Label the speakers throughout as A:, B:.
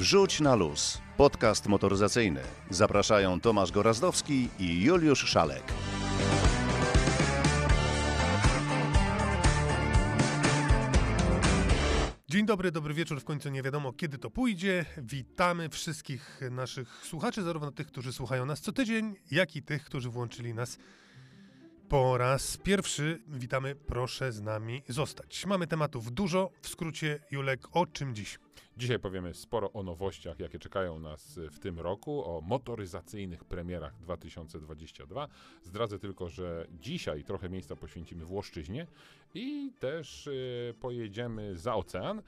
A: Wrzuć na luz. Podcast motoryzacyjny. Zapraszają Tomasz Gorazdowski i Juliusz Szalek.
B: Dzień dobry, dobry wieczór. W końcu nie wiadomo, kiedy to pójdzie. Witamy wszystkich naszych słuchaczy, zarówno tych, którzy słuchają nas co tydzień, jak i tych, którzy włączyli nas po raz pierwszy. Witamy, proszę z nami zostać. Mamy tematów dużo. W skrócie, Julek, o czym dziś?
C: Dzisiaj powiemy sporo o nowościach, jakie czekają nas w tym roku, o motoryzacyjnych premierach 2022. Zdradzę tylko, że dzisiaj trochę miejsca poświęcimy Włoszczyźnie i też y, pojedziemy za ocean.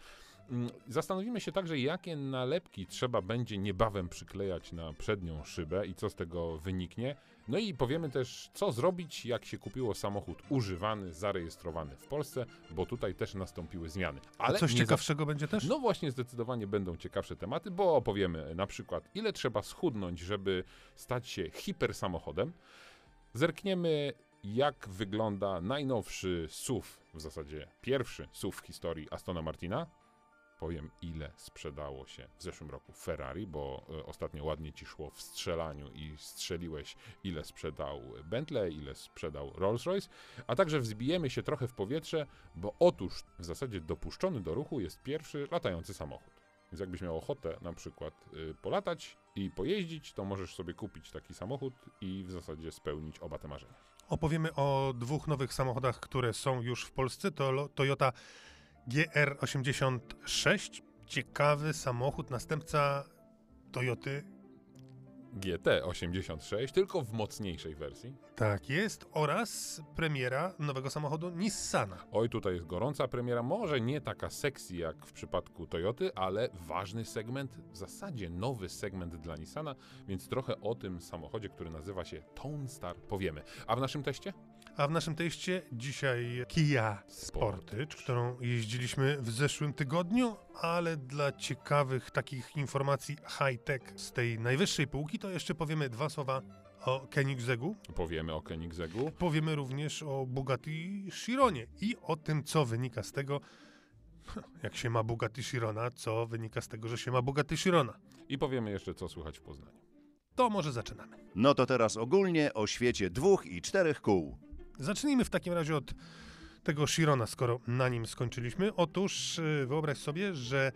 C: Mm, Zastanowimy się także, jakie nalepki trzeba będzie niebawem przyklejać na przednią szybę i co z tego wyniknie. No i powiemy też, co zrobić, jak się kupiło samochód używany, zarejestrowany w Polsce, bo tutaj też nastąpiły zmiany.
B: A coś ciekawszego będzie też?
C: no właśnie, zdecydowanie będą ciekawsze tematy, bo opowiemy na przykład, ile trzeba schudnąć, żeby stać się hipersamochodem. Zerkniemy, jak wygląda najnowszy SUV, w zasadzie pierwszy SUV w historii Astona Martina. Powiem, ile sprzedało się w zeszłym roku Ferrari, bo e, ostatnio ładnie ci szło w strzelaniu i strzeliłeś, ile sprzedał Bentley, ile sprzedał Rolls-Royce, a także wzbijemy się trochę w powietrze, bo otóż w zasadzie dopuszczony do ruchu jest pierwszy latający samochód. Więc jakbyś miał ochotę na przykład y, polatać i pojeździć, to możesz sobie kupić taki samochód i w zasadzie spełnić oba te marzenia.
B: Opowiemy o dwóch nowych samochodach, które są już w Polsce. To Toyota GR86. Ciekawy samochód, następca Toyoty.
C: GT86, tylko w mocniejszej wersji.
B: Tak jest. Oraz premiera nowego samochodu Nissana.
C: Oj, tutaj jest gorąca premiera, może nie taka sexy jak w przypadku Toyoty, ale ważny segment, w zasadzie nowy segment dla Nissana, więc trochę o tym samochodzie, który nazywa się Tone Star powiemy. A w naszym teście?
B: A w naszym teście dzisiaj Kia Sportage, którą jeździliśmy w zeszłym tygodniu, ale dla ciekawych takich informacji high-tech z tej najwyższej półki, to jeszcze powiemy dwa słowa o Koenigseggu.
C: Powiemy o Koenigseggu.
B: Powiemy również o Bugatti Chironie i o tym, co wynika z tego, jak się ma Bugatti Chirona, co wynika z tego, że się ma Bugatti Chirona.
C: I powiemy jeszcze, co słychać w Poznaniu.
B: To może zaczynamy.
A: No to teraz ogólnie o świecie dwóch i czterech kół.
B: Zacznijmy w takim razie od tego Chirona, skoro na nim skończyliśmy. Otóż y, wyobraź sobie, że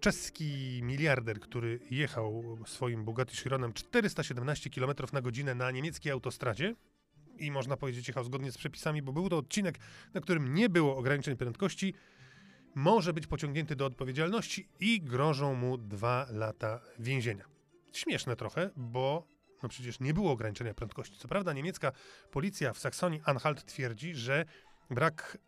B: czeski miliarder, który jechał swoim Bugatti Chironem 417 km na godzinę na niemieckiej autostradzie i można powiedzieć jechał zgodnie z przepisami, bo był to odcinek, na którym nie było ograniczeń prędkości, może być pociągnięty do odpowiedzialności i grożą mu dwa lata więzienia. Śmieszne trochę, bo no przecież nie było ograniczenia prędkości. Co prawda niemiecka policja w Saksonii-Anhalt twierdzi, że brak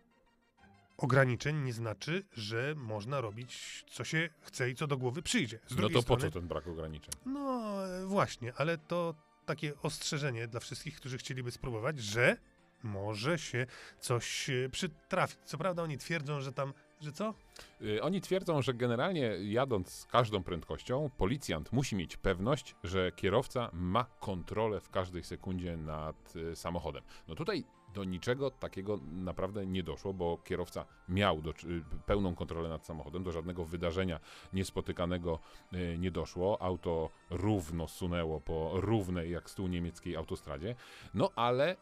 B: ograniczeń nie znaczy, że można robić co się chce i co do głowy przyjdzie. Z
C: No to po
B: strony,
C: co ten brak ograniczeń?
B: No e, właśnie, ale to takie ostrzeżenie dla wszystkich, którzy chcieliby spróbować, że może się coś e, przytrafić. Co prawda oni twierdzą, że tam, że co?
C: Y, Oni twierdzą, że generalnie jadąc z każdą prędkością, policjant musi mieć pewność, że kierowca ma kontrolę w każdej sekundzie nad y, samochodem. No tutaj do niczego takiego naprawdę nie doszło, bo kierowca miał do, y, pełną kontrolę nad samochodem, do żadnego wydarzenia niespotykanego nie doszło. Auto równo sunęło po równej jak stół niemieckiej autostradzie. No ale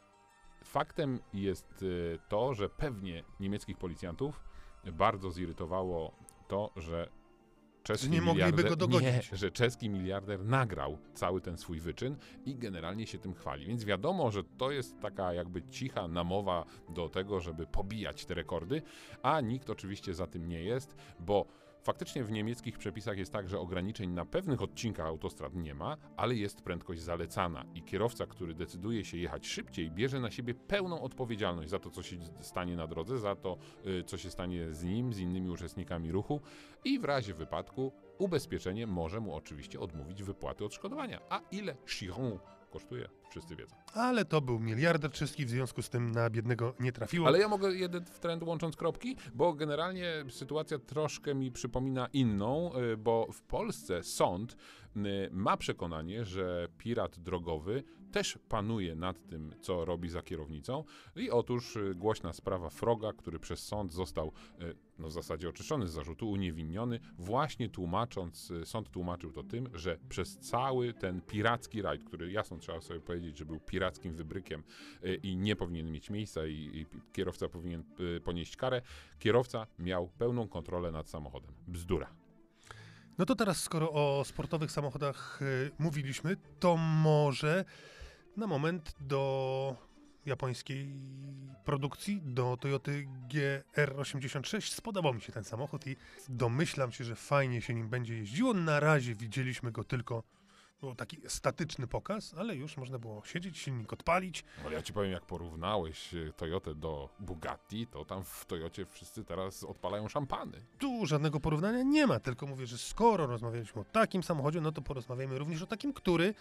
C: faktem jest to, że pewnie niemieckich policjantów bardzo zirytowało to, że czeski
B: nie mogliby go dogonić.
C: Że czeski miliarder nagrał cały ten swój wyczyn i generalnie się tym chwali. Więc wiadomo, że to jest taka jakby cicha namowa do tego, żeby pobijać te rekordy, a nikt oczywiście za tym nie jest, bo Faktycznie w niemieckich przepisach jest tak, że ograniczeń na pewnych odcinkach autostrad nie ma, ale jest prędkość zalecana i kierowca, który decyduje się jechać szybciej, bierze na siebie pełną odpowiedzialność za to, co się stanie na drodze, za to, y, co się stanie z nim, z innymi uczestnikami ruchu i w razie wypadku ubezpieczenie może mu oczywiście odmówić wypłaty odszkodowania. A ile Chiron kosztuje? wszyscy wiedzą.
B: Ale to był miliarder czeski, w związku z tym na biednego nie trafiło.
C: Ale ja mogę jeden w trend łącząc kropki, bo generalnie sytuacja troszkę mi przypomina inną, y, bo w Polsce sąd y, ma przekonanie, że pirat drogowy też panuje nad tym, co robi za kierownicą. I otóż y, głośna sprawa Froga, który przez sąd został y, no w zasadzie oczyszczony z zarzutu, uniewinniony, właśnie tłumacząc, y, sąd tłumaczył to tym, że przez cały ten piracki rajd, który jasno trzeba sobie powiedzieć, że był pirackim wybrykiem i nie powinien mieć miejsca i, i kierowca powinien ponieść karę, kierowca miał pełną kontrolę nad samochodem. Bzdura.
B: No to teraz, skoro o sportowych samochodach mówiliśmy, to może na moment do japońskiej produkcji, do Toyoty GR86. Spodobał mi się ten samochód i domyślam się, że fajnie się nim będzie jeździło. Na razie widzieliśmy go tylko, był taki statyczny pokaz, ale już można było siedzieć, silnik odpalić.
C: Ale ja ci powiem, jak porównałeś y, Toyotę do Bugatti, to tam w Toyocie wszyscy teraz odpalają szampany.
B: Tu żadnego porównania nie ma, tylko mówię, że skoro rozmawialiśmy o takim samochodzie, no to porozmawiajmy również o takim, który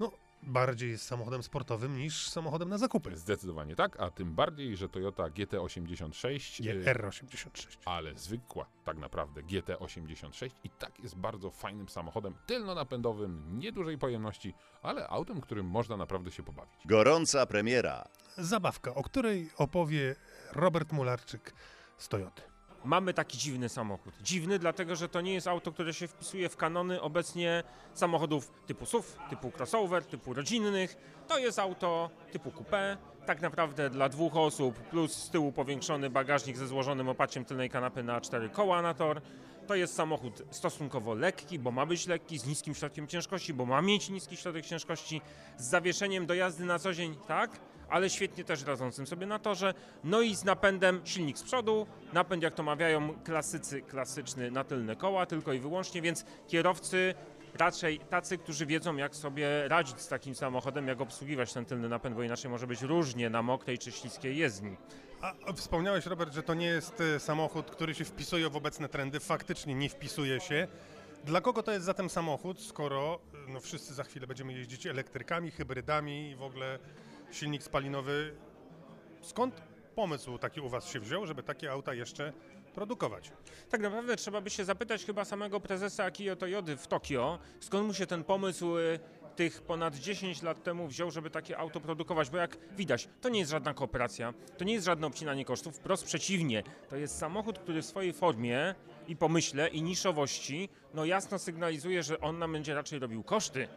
B: no, bardziej jest samochodem sportowym niż samochodem na zakupy.
C: Zdecydowanie tak, a tym bardziej, że Toyota GT86,
B: Nie,
C: y,
B: R86.
C: ale zwykła tak naprawdę GT86 i tak jest bardzo fajnym samochodem tylnonapędowym, niedużej pojemności, ale autem, którym można naprawdę się pobawić.
A: Gorąca premiera.
B: Zabawka, o której opowie Robert Mularczyk z Toyoty.
D: Mamy taki dziwny samochód. Dziwny, dlatego że to nie jest auto, które się wpisuje w kanony obecnie samochodów typu SUV, typu crossover, typu rodzinnych. To jest auto typu coupé, tak naprawdę dla dwóch osób, plus z tyłu powiększony bagażnik ze złożonym opaciem tylnej kanapy na cztery koła na tor. To jest samochód stosunkowo lekki, bo ma być lekki, z niskim środkiem ciężkości, bo ma mieć niski środek ciężkości, z zawieszeniem do jazdy na co dzień, tak? Ale świetnie też radzącym sobie na torze. No i z napędem silnik z przodu, napęd jak to mawiają klasycy, klasyczny na tylne koła tylko i wyłącznie, więc kierowcy raczej tacy, którzy wiedzą jak sobie radzić z takim samochodem, jak obsługiwać ten tylny napęd, bo inaczej może być różnie na mokrej czy śliskiej jezdni.
B: A wspomniałeś, Robert, że to nie jest e, samochód, który się wpisuje w obecne trendy. Faktycznie nie wpisuje się. Dla kogo to jest zatem samochód, skoro e, no, wszyscy za chwilę będziemy jeździć elektrykami, hybrydami i w ogóle silnik spalinowy? Skąd pomysł taki u Was się wziął, żeby takie auta jeszcze produkować?
D: Tak naprawdę trzeba by się zapytać chyba samego prezesa Akio Toyody w Tokio, skąd mu się ten pomysł y, tych ponad 10 lat temu wziął, żeby takie auto produkować, bo jak widać, to nie jest żadna kooperacja, to nie jest żadne obcinanie kosztów, wprost przeciwnie, to jest samochód, który w swojej formie i pomyśle i niszowości, no jasno sygnalizuje, że on nam będzie raczej robił koszty,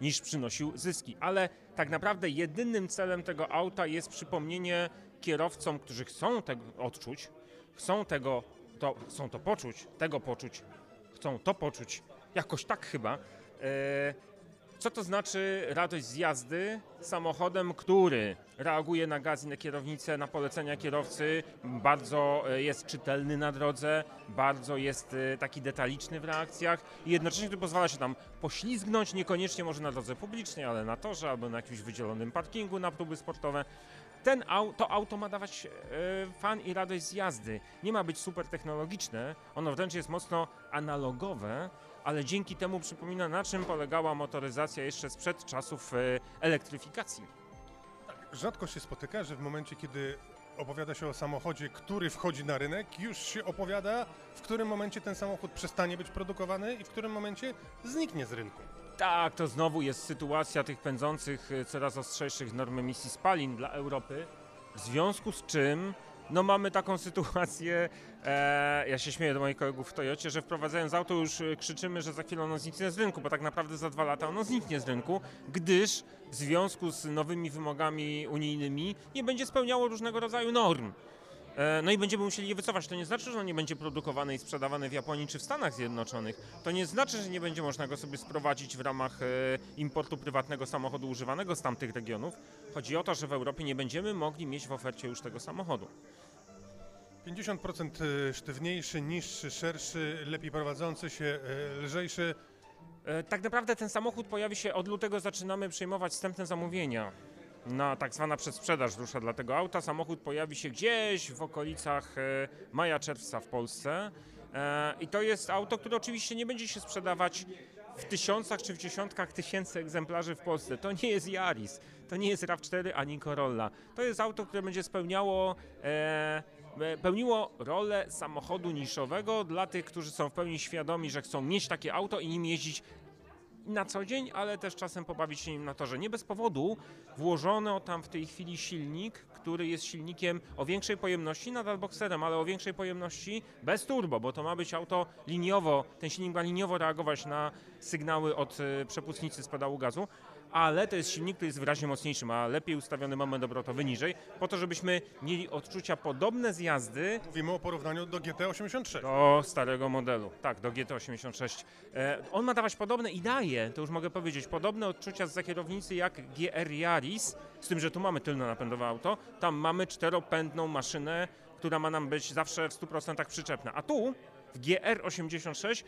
D: niż przynosił zyski. Ale tak naprawdę jedynym celem tego auta jest przypomnienie kierowcom, którzy chcą tego odczuć, chcą tego, to, chcą to poczuć, tego poczuć, chcą to poczuć, jakoś tak chyba. E, co to znaczy radość z jazdy samochodem, który reaguje na gaz i na kierownicę, na polecenia kierowcy, bardzo e, jest czytelny na drodze, bardzo jest e, taki detaliczny w reakcjach i jednocześnie pozwala się tam poślizgnąć, niekoniecznie może na drodze publicznej, ale na torze albo na jakimś wydzielonym parkingu na próby sportowe. Ten to auto ma dawać e, fan i radość z jazdy. Nie ma być super technologiczne, ono wręcz jest mocno analogowe, ale dzięki temu przypomina na czym polegała motoryzacja jeszcze sprzed czasów e, elektryfikacji.
B: Rzadko się spotyka, że w momencie, kiedy opowiada się o samochodzie, który wchodzi na rynek, już się opowiada, w którym momencie ten samochód przestanie być produkowany i w którym momencie zniknie z rynku.
D: Tak, to znowu jest sytuacja tych pędzących e, coraz ostrzejszych norm emisji spalin dla Europy, w związku z czym no mamy taką sytuację, e, ja się śmieję do moich kolegów w Toyocie, że wprowadzając auto już e, krzyczymy, że za chwilę ono zniknie z rynku, bo tak naprawdę za dwa lata ono zniknie z rynku, gdyż w związku z nowymi wymogami unijnymi nie będzie spełniało różnego rodzaju norm. E, No i będziemy musieli je wycofać. To nie znaczy, że on nie będzie produkowany i sprzedawany w Japonii czy w Stanach Zjednoczonych. To nie znaczy, że nie będzie można go sobie sprowadzić w ramach e, importu prywatnego samochodu używanego z tamtych regionów. Chodzi o to, że w Europie nie będziemy mogli mieć w ofercie już tego samochodu.
B: 50% y, sztywniejszy, niższy, szerszy, lepiej prowadzący się, lżejszy.
D: E, Tak naprawdę ten samochód pojawi się od lutego, zaczynamy przyjmować wstępne zamówienia. Na tak zwana przedsprzedaż rusza dla tego auta. Samochód pojawi się gdzieś w okolicach e, maja, czerwca w Polsce. E, I to jest auto, które oczywiście nie będzie się sprzedawać w tysiącach czy w dziesiątkach tysięcy egzemplarzy w Polsce. To nie jest Yaris, to nie jest RAV4 ani Corolla. To jest auto, które będzie spełniało e, pełniło rolę samochodu niszowego dla tych, którzy są w pełni świadomi, że chcą mieć takie auto i nim jeździć na co dzień, ale też czasem pobawić się nim na torze. Nie bez powodu włożono tam w tej chwili silnik, który jest silnikiem o większej pojemności, nadal boxerem, ale o większej pojemności bez turbo, bo to ma być auto liniowo, ten silnik ma liniowo reagować na sygnały od e, przepustnicy z pedału gazu, ale to jest silnik, który jest wyraźnie mocniejszy, ma lepiej ustawiony moment obrotowy niżej, po to, żebyśmy mieli odczucia podobne z jazdy
B: Mówimy o porównaniu do GT86.
D: do starego modelu, tak, do GT86. E, on ma dawać podobne i daje, to już mogę powiedzieć, podobne odczucia z kierownicy jak GR Yaris, z tym, że tu mamy tylno-napędowe auto, tam mamy czteropędną maszynę, która ma nam być zawsze w 100% przyczepna. A tu w GR86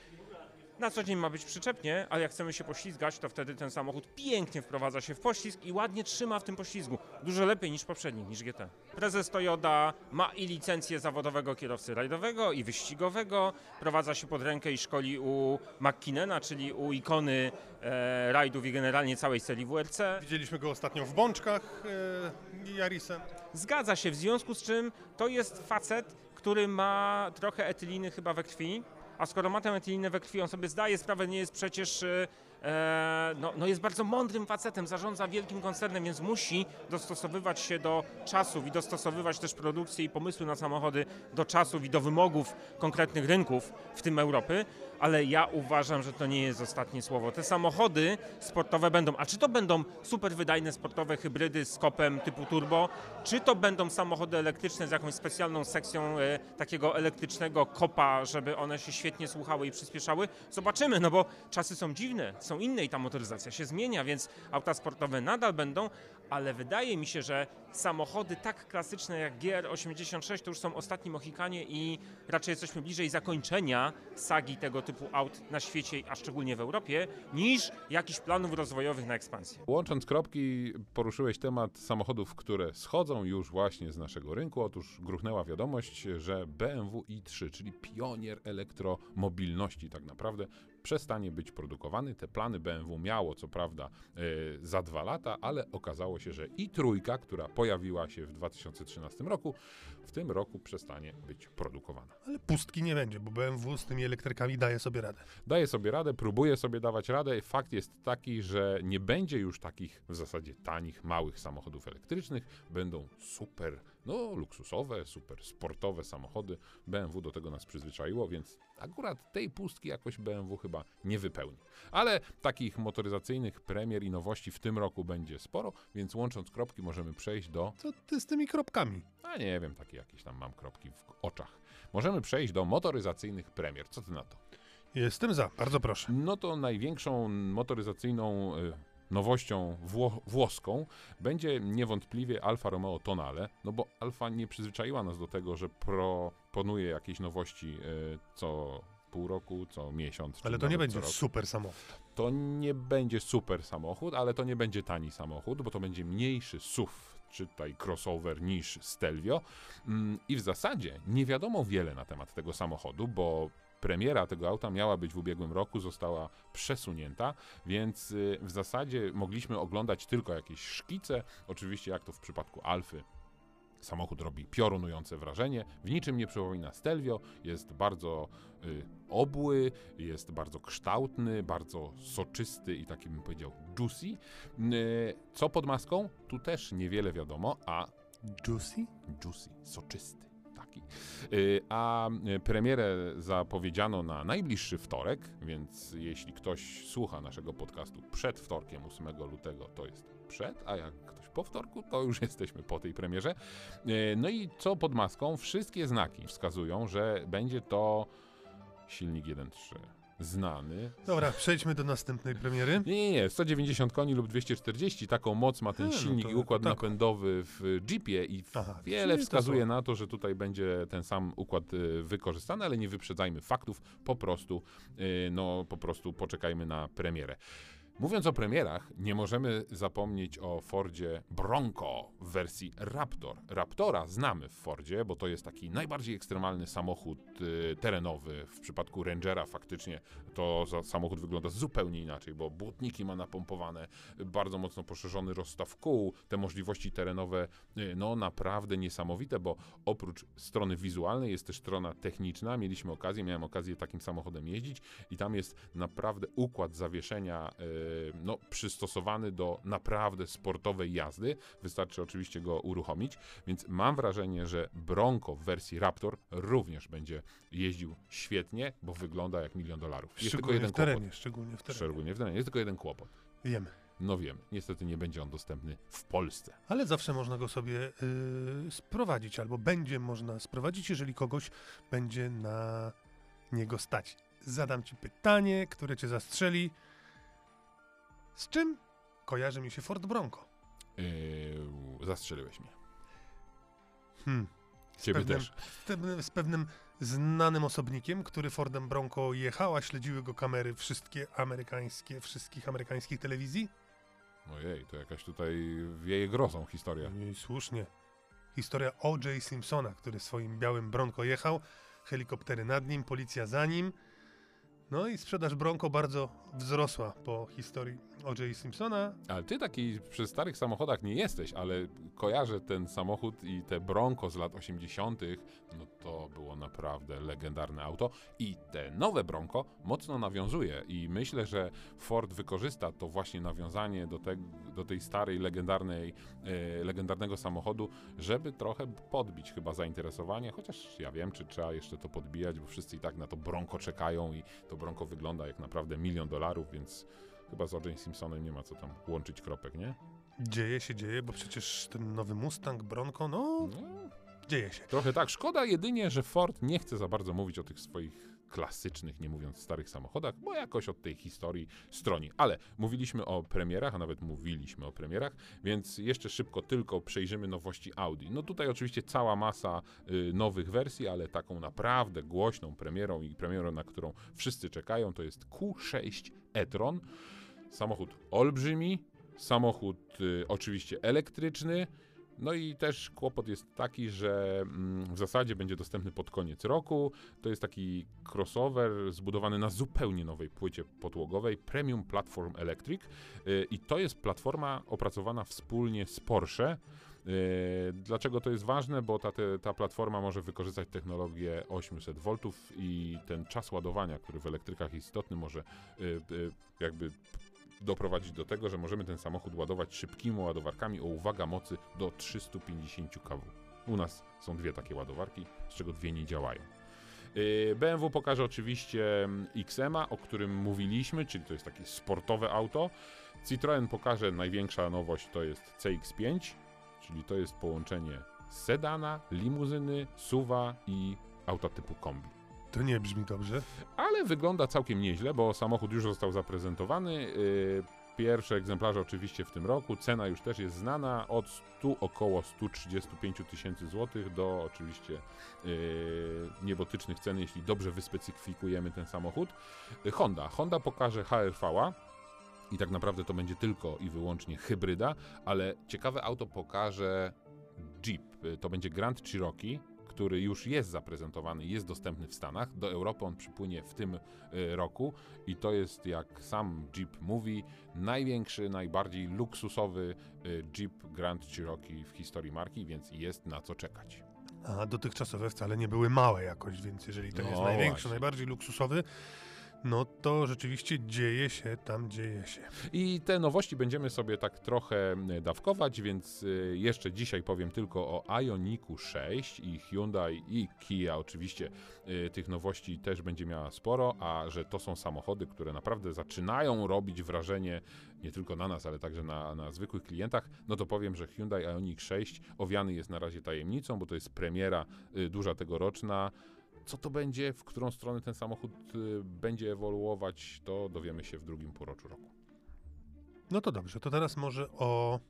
D: na co dzień ma być przyczepnie, ale jak chcemy się poślizgać, to wtedy ten samochód pięknie wprowadza się w poślizg i ładnie trzyma w tym poślizgu. Dużo lepiej niż poprzedni, niż GT. Prezes Toyota ma i licencję zawodowego kierowcy rajdowego i wyścigowego. Prowadza się pod rękę i szkoli u McKinnena, czyli u ikony e, rajdów i generalnie całej serii WRC.
B: Widzieliśmy go ostatnio w Bączkach e, Jarisem.
D: Zgadza się, w związku z czym to jest facet, który ma trochę etyliny chyba we krwi, a skoro ma tę etylinę we krwi, on sobie zdaje sprawę, nie jest przecież, e, e, no, no jest bardzo mądrym facetem, zarządza wielkim koncernem, więc musi dostosowywać się do czasów i dostosowywać też produkcję i pomysły na samochody do czasów i do wymogów konkretnych rynków, w tym Europy, ale ja uważam, że to nie jest ostatnie słowo. Te samochody sportowe będą, a czy to będą super wydajne sportowe hybrydy z kopem typu turbo, czy to będą samochody elektryczne z jakąś specjalną sekcją e, takiego elektrycznego kopa, żeby one się świetnie słuchały i przyspieszały, zobaczymy, no bo czasy są dziwne, są inne i ta motoryzacja się zmienia, więc auta sportowe nadal będą, ale wydaje mi się, że samochody tak klasyczne jak GR86 to już są ostatni Mohikanie i raczej jesteśmy bliżej zakończenia sagi tego typu aut na świecie, a szczególnie w Europie, niż jakichś planów rozwojowych na ekspansję.
C: Łącząc kropki, poruszyłeś temat samochodów, które schodzą już właśnie z naszego rynku. Otóż gruchnęła wiadomość, że BMW i3, czyli pionier elektromobilności tak naprawdę, przestanie być produkowany. Te plany BMW miało co prawda e, za dwa lata, ale okazało się, że i trójka, która pojawiła się w 2013 roku, w tym roku przestanie być produkowana.
B: Ale pustki nie będzie, bo BMW z tymi elektrykami daje sobie radę.
C: Daje sobie radę, próbuje sobie dawać radę. Fakt jest taki, że nie będzie już takich w zasadzie tanich, małych samochodów elektrycznych. Będą super, no luksusowe, super sportowe samochody. BMW do tego nas przyzwyczaiło, więc akurat tej pustki jakoś BMW chyba nie wypełni. Ale takich motoryzacyjnych premier i nowości w tym roku będzie sporo, więc łącząc kropki możemy przejść do
B: Co ty z tymi kropkami?
C: a nie wiem, takie jakieś tam mam kropki w oczach. Możemy przejść do motoryzacyjnych premier. Co ty na to?
B: Jestem za, bardzo proszę.
C: No to największą motoryzacyjną y, nowością wło włoską będzie niewątpliwie Alfa Romeo Tonale, no bo Alfa nie przyzwyczaiła nas do tego, że proponuje jakieś nowości y, co pół roku, co miesiąc.
B: Ale to nie będzie super samochód.
C: To nie będzie super samochód, ale to nie będzie tani samochód, bo to będzie mniejszy SUV, czytaj crossover niż Stelvio. Mm, I w zasadzie nie wiadomo wiele na temat tego samochodu, bo premiera tego auta miała być w ubiegłym roku, została przesunięta, więc y, w zasadzie mogliśmy oglądać tylko jakieś szkice. Oczywiście, jak to w przypadku Alfy, Samochód robi piorunujące wrażenie, w niczym nie przypomina Stelvio, jest bardzo y, obły, jest bardzo kształtny, bardzo soczysty i taki bym powiedział juicy. Y, co pod maską? Tu też niewiele wiadomo, a
B: Juicy?
C: juicy, soczysty. Taki. Y, A y, premierę zapowiedziano na najbliższy wtorek, więc jeśli ktoś słucha naszego podcastu przed wtorkiem 8 lutego, to jest przed, a jak po wtorku, to już jesteśmy po tej premierze. Y, No i co pod maską? Wszystkie znaki wskazują, że będzie to silnik 1.3. Znany,
B: Dobra, przejdźmy do następnej premiery.
C: nie, nie, nie, 190 koni lub 240, taką moc ma ten
B: no
C: silnik
B: to-
C: i układ
B: tak.
C: napędowy w Jeepie i
B: Aha,
C: wiele wskazuje na to, że tutaj będzie ten sam układ y, wykorzystany, ale nie wyprzedzajmy faktów, po prostu, y, no po prostu poczekajmy na premierę. Mówiąc o premierach, nie możemy zapomnieć o Fordzie Bronco w wersji Raptor. Raptora znamy w Fordzie, bo to jest taki najbardziej ekstremalny samochód y, terenowy. W przypadku Rangera faktycznie to samochód wygląda zupełnie inaczej, bo błotniki ma napompowane, bardzo mocno poszerzony rozstaw kół, te możliwości terenowe, y, no naprawdę niesamowite, bo oprócz strony wizualnej jest też strona techniczna. Mieliśmy okazję, miałem okazję takim samochodem jeździć i tam jest naprawdę układ zawieszenia y, no, przystosowany do naprawdę sportowej jazdy. Wystarczy oczywiście go uruchomić, więc mam wrażenie, że Bronco w wersji Raptor również będzie jeździł świetnie, bo wygląda jak milion dolarów. Jest tylko
B: Szczególnie
C: jeden
B: w terenie,
C: kłopot.
B: szczególnie w terenie.
C: Szczególnie w terenie. Jest tylko jeden kłopot.
B: Wiemy.
C: No wiem, niestety nie będzie on dostępny w Polsce.
B: Ale zawsze można go sobie y, sprowadzić, albo będzie można sprowadzić, jeżeli kogoś będzie na niego stać. Zadam ci pytanie, które cię zastrzeli. Z czym kojarzy mi się Ford Bronco?
C: Yy, zastrzeliłeś mnie.
B: Hmm.
C: Ciebie
B: pewnym-
C: też.
B: Z pewnym, z pewnym znanym osobnikiem, który Fordem Bronco jechał, a śledziły go kamery wszystkie amerykańskie, wszystkich amerykańskich telewizji?
C: Ojej, to jakaś tutaj wieje grozą historia.
B: I słusznie. Historia O.J. Simpsona, który swoim białym Bronco jechał, helikoptery nad nim, policja za nim. No i sprzedaż Bronco bardzo wzrosła po historii O.J. Simpsona.
C: Ale ty taki przy starych samochodach nie jesteś, ale kojarzę ten samochód i te Bronco z lat 80., no to było naprawdę legendarne auto. I te nowe Bronco mocno nawiązuje i myślę, że Ford wykorzysta to właśnie nawiązanie do, te, do tej starej, legendarnej, e, legendarnego samochodu, żeby trochę podbić chyba zainteresowanie, chociaż ja wiem, czy trzeba jeszcze to podbijać, bo wszyscy i tak na to Bronco czekają i to Bronco wygląda jak naprawdę milion dolarów, więc chyba z O.J. Simpsonem nie ma co tam łączyć kropek, nie?
B: Dzieje się, dzieje, bo przecież ten nowy Mustang Bronco, no,
C: No,
B: dzieje się.
C: trochę tak. Szkoda jedynie, że Ford nie chce za bardzo mówić o tych swoich klasycznych, nie mówiąc starych samochodach, bo jakoś od tej historii stroni. Ale mówiliśmy o premierach, a nawet mówiliśmy o premierach, więc jeszcze szybko tylko przejrzymy nowości Audi. No tutaj oczywiście cała masa y, nowych wersji, ale taką naprawdę głośną premierą i premierą, na którą wszyscy czekają, to jest Q6 e-tron. Samochód olbrzymi, samochód y, oczywiście elektryczny, no i też kłopot jest taki, że mm, w zasadzie będzie dostępny pod koniec roku. To jest taki crossover zbudowany na zupełnie nowej płycie podłogowej Premium Platform Electric Y, i to jest platforma opracowana wspólnie z Porsche. Y, Dlaczego to jest ważne? Bo ta, ta platforma może wykorzystać technologię 800 V i ten czas ładowania, który w elektrykach jest istotny, może y, jakby doprowadzić do tego, że możemy ten samochód ładować szybkimi ładowarkami o uwaga mocy do 350 kW. U nas są dwie takie ładowarki, z czego dwie nie działają. Yy, BMW pokaże oczywiście mm, XM-a, o którym mówiliśmy, czyli to jest takie sportowe auto. Citroen pokaże największa nowość, to jest CX-5, czyli to jest połączenie sedana, limuzyny, suwa i auta typu kombi.
B: To nie brzmi dobrze.
C: Ale wygląda całkiem nieźle, bo samochód już został zaprezentowany. Yy, Pierwsze egzemplarze oczywiście w tym roku. Cena już też jest znana od 100 około 135 tysięcy złotych do oczywiście yy, niebotycznych cen, jeśli dobrze wyspecyfikujemy ten samochód. Honda. Honda pokaże HRV-a. I tak naprawdę to będzie tylko i wyłącznie hybryda, ale ciekawe auto pokaże Jeep. To będzie Grand Cherokee, który już jest zaprezentowany, jest dostępny w Stanach. Do Europy on przypłynie w tym y, roku i to jest, jak sam Jeep mówi, największy, najbardziej luksusowy y, Jeep Grand Cherokee w historii marki, więc jest na co czekać.
B: A dotychczasowe wcale nie były małe jakoś, więc jeżeli to
C: No
B: jest największy,
C: właśnie.
B: najbardziej luksusowy, no to rzeczywiście dzieje się tam, dzieje się.
C: I te nowości będziemy sobie tak trochę y, dawkować, więc y, jeszcze dzisiaj powiem tylko o Ioniku 6 i Hyundai i Kia oczywiście y, tych nowości też będzie miała sporo, a że to są samochody, które naprawdę zaczynają robić wrażenie nie tylko na nas, ale także na, na zwykłych klientach, no to powiem, że Hyundai Ioniq 6 owiany jest na razie tajemnicą, bo to jest premiera duża tegoroczna. Co to będzie, w którą stronę ten samochód y, będzie ewoluować, to dowiemy się w drugim półroczu roku.
B: No to dobrze, to teraz może o...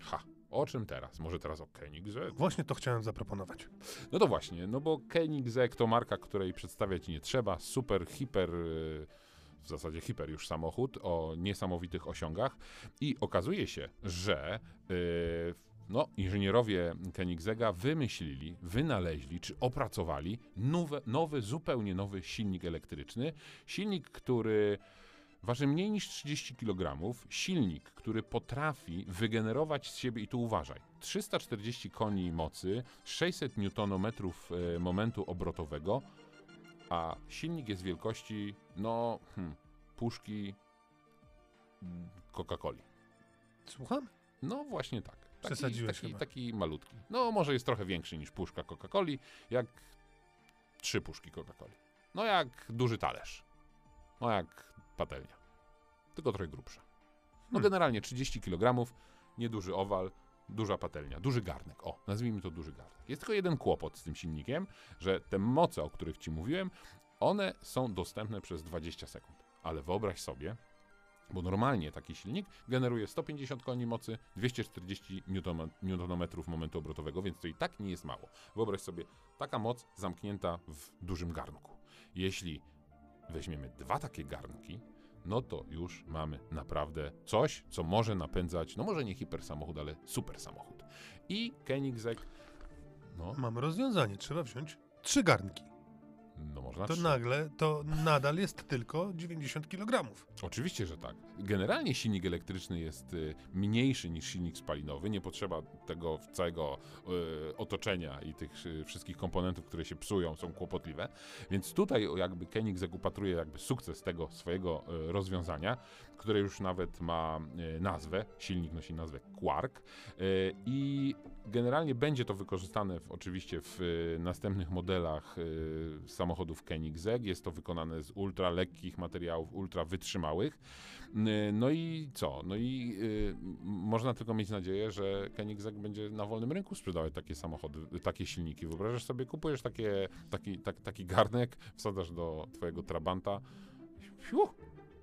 C: Ha, o czym teraz? Może teraz o Koenigsegg?
B: Właśnie to chciałem zaproponować.
C: No to właśnie, no bo Koenigsegg to marka, której przedstawiać nie trzeba. Super, hiper, y, w zasadzie hiper już samochód o niesamowitych osiągach i okazuje się, że yy, no, inżynierowie Koenigsegga wymyślili, wynaleźli czy opracowali nowe, nowy, zupełnie nowy silnik elektryczny. Silnik, który waży mniej niż 30 kg. Silnik, który potrafi wygenerować z siebie, i tu uważaj, 340 koni mocy, 600 Nm e, momentu obrotowego, a silnik jest wielkości, no, hmm, puszki mm, Coca-Coli.
B: Słucham?
C: No właśnie tak. Taki,
B: Przesadziłeś
C: taki, taki malutki. No może jest trochę większy niż puszka Coca-Coli, jak trzy puszki Coca-Coli. No jak duży talerz. No jak patelnia. Tylko trochę grubsza. No
B: Hmm.
C: generalnie 30 kg, nieduży owal, duża patelnia, duży garnek. O, nazwijmy to duży garnek. Jest tylko jeden kłopot z tym silnikiem, że te moce, o których ci mówiłem, one są dostępne przez 20 sekund. Ale wyobraź sobie, bo normalnie taki silnik generuje 150 koni mocy, 240 Nm momentu obrotowego, więc to i tak nie jest mało. Wyobraź sobie, taka moc zamknięta w dużym garnku. Jeśli weźmiemy dwa takie garnki, no to już mamy naprawdę coś, co może napędzać, no może nie hipersamochód, ale super samochód. I Koenigsegg, no,
B: Mamy rozwiązanie. Trzeba wziąć trzy garnki.
C: Można
B: To
C: trzy.
B: nagle, to nadal jest tylko 90 kg.
C: Oczywiście, że tak. Generalnie silnik elektryczny jest y, mniejszy niż silnik spalinowy. Nie potrzeba tego całego y, otoczenia i tych y, wszystkich komponentów, które się psują, są kłopotliwe. Więc tutaj jakby Koenigsegg upatruje jakby sukces tego swojego y, rozwiązania, które już nawet ma y, nazwę. Silnik nosi nazwę Quark. Y, I generalnie będzie to wykorzystane w, oczywiście w y, następnych modelach y, samochodów Koenigsegg. Jest to wykonane z ultra lekkich materiałów, ultra wytrzymałych. Y, No i co? No i y, można tylko mieć nadzieję, że Koenigsegg będzie na wolnym rynku sprzedawać takie samochody, takie silniki. Wyobrażasz sobie, kupujesz takie, taki, tak, taki garnek, wsadzasz do twojego Trabanta, fiu,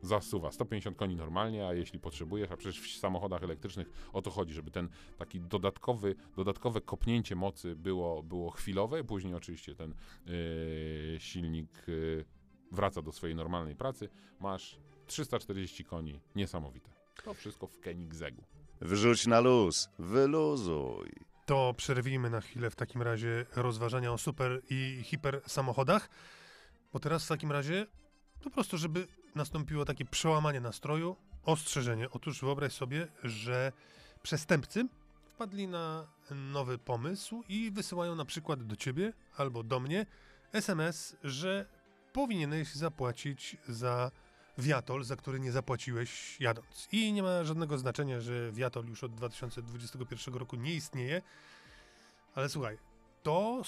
C: zasuwa 150 koni normalnie, a jeśli potrzebujesz, a przecież w samochodach elektrycznych o to chodzi, żeby ten taki dodatkowy, dodatkowe kopnięcie mocy było, było chwilowe, później oczywiście ten yy, silnik yy, wraca do swojej normalnej pracy, masz 340 koni, niesamowite. To wszystko w Koenigseggu.
A: Wrzuć na luz, wyluzuj.
B: To przerwijmy na chwilę w takim razie rozważania o super i hiper samochodach, bo teraz w takim razie po prostu, żeby nastąpiło takie przełamanie nastroju, ostrzeżenie. Otóż wyobraź sobie, że przestępcy wpadli na nowy pomysł i wysyłają na przykład do ciebie albo do mnie SMS, że powinieneś zapłacić za wiatol, za który nie zapłaciłeś jadąc. I nie ma żadnego znaczenia, że wiatol już od 2021 roku nie istnieje, ale słuchaj, to,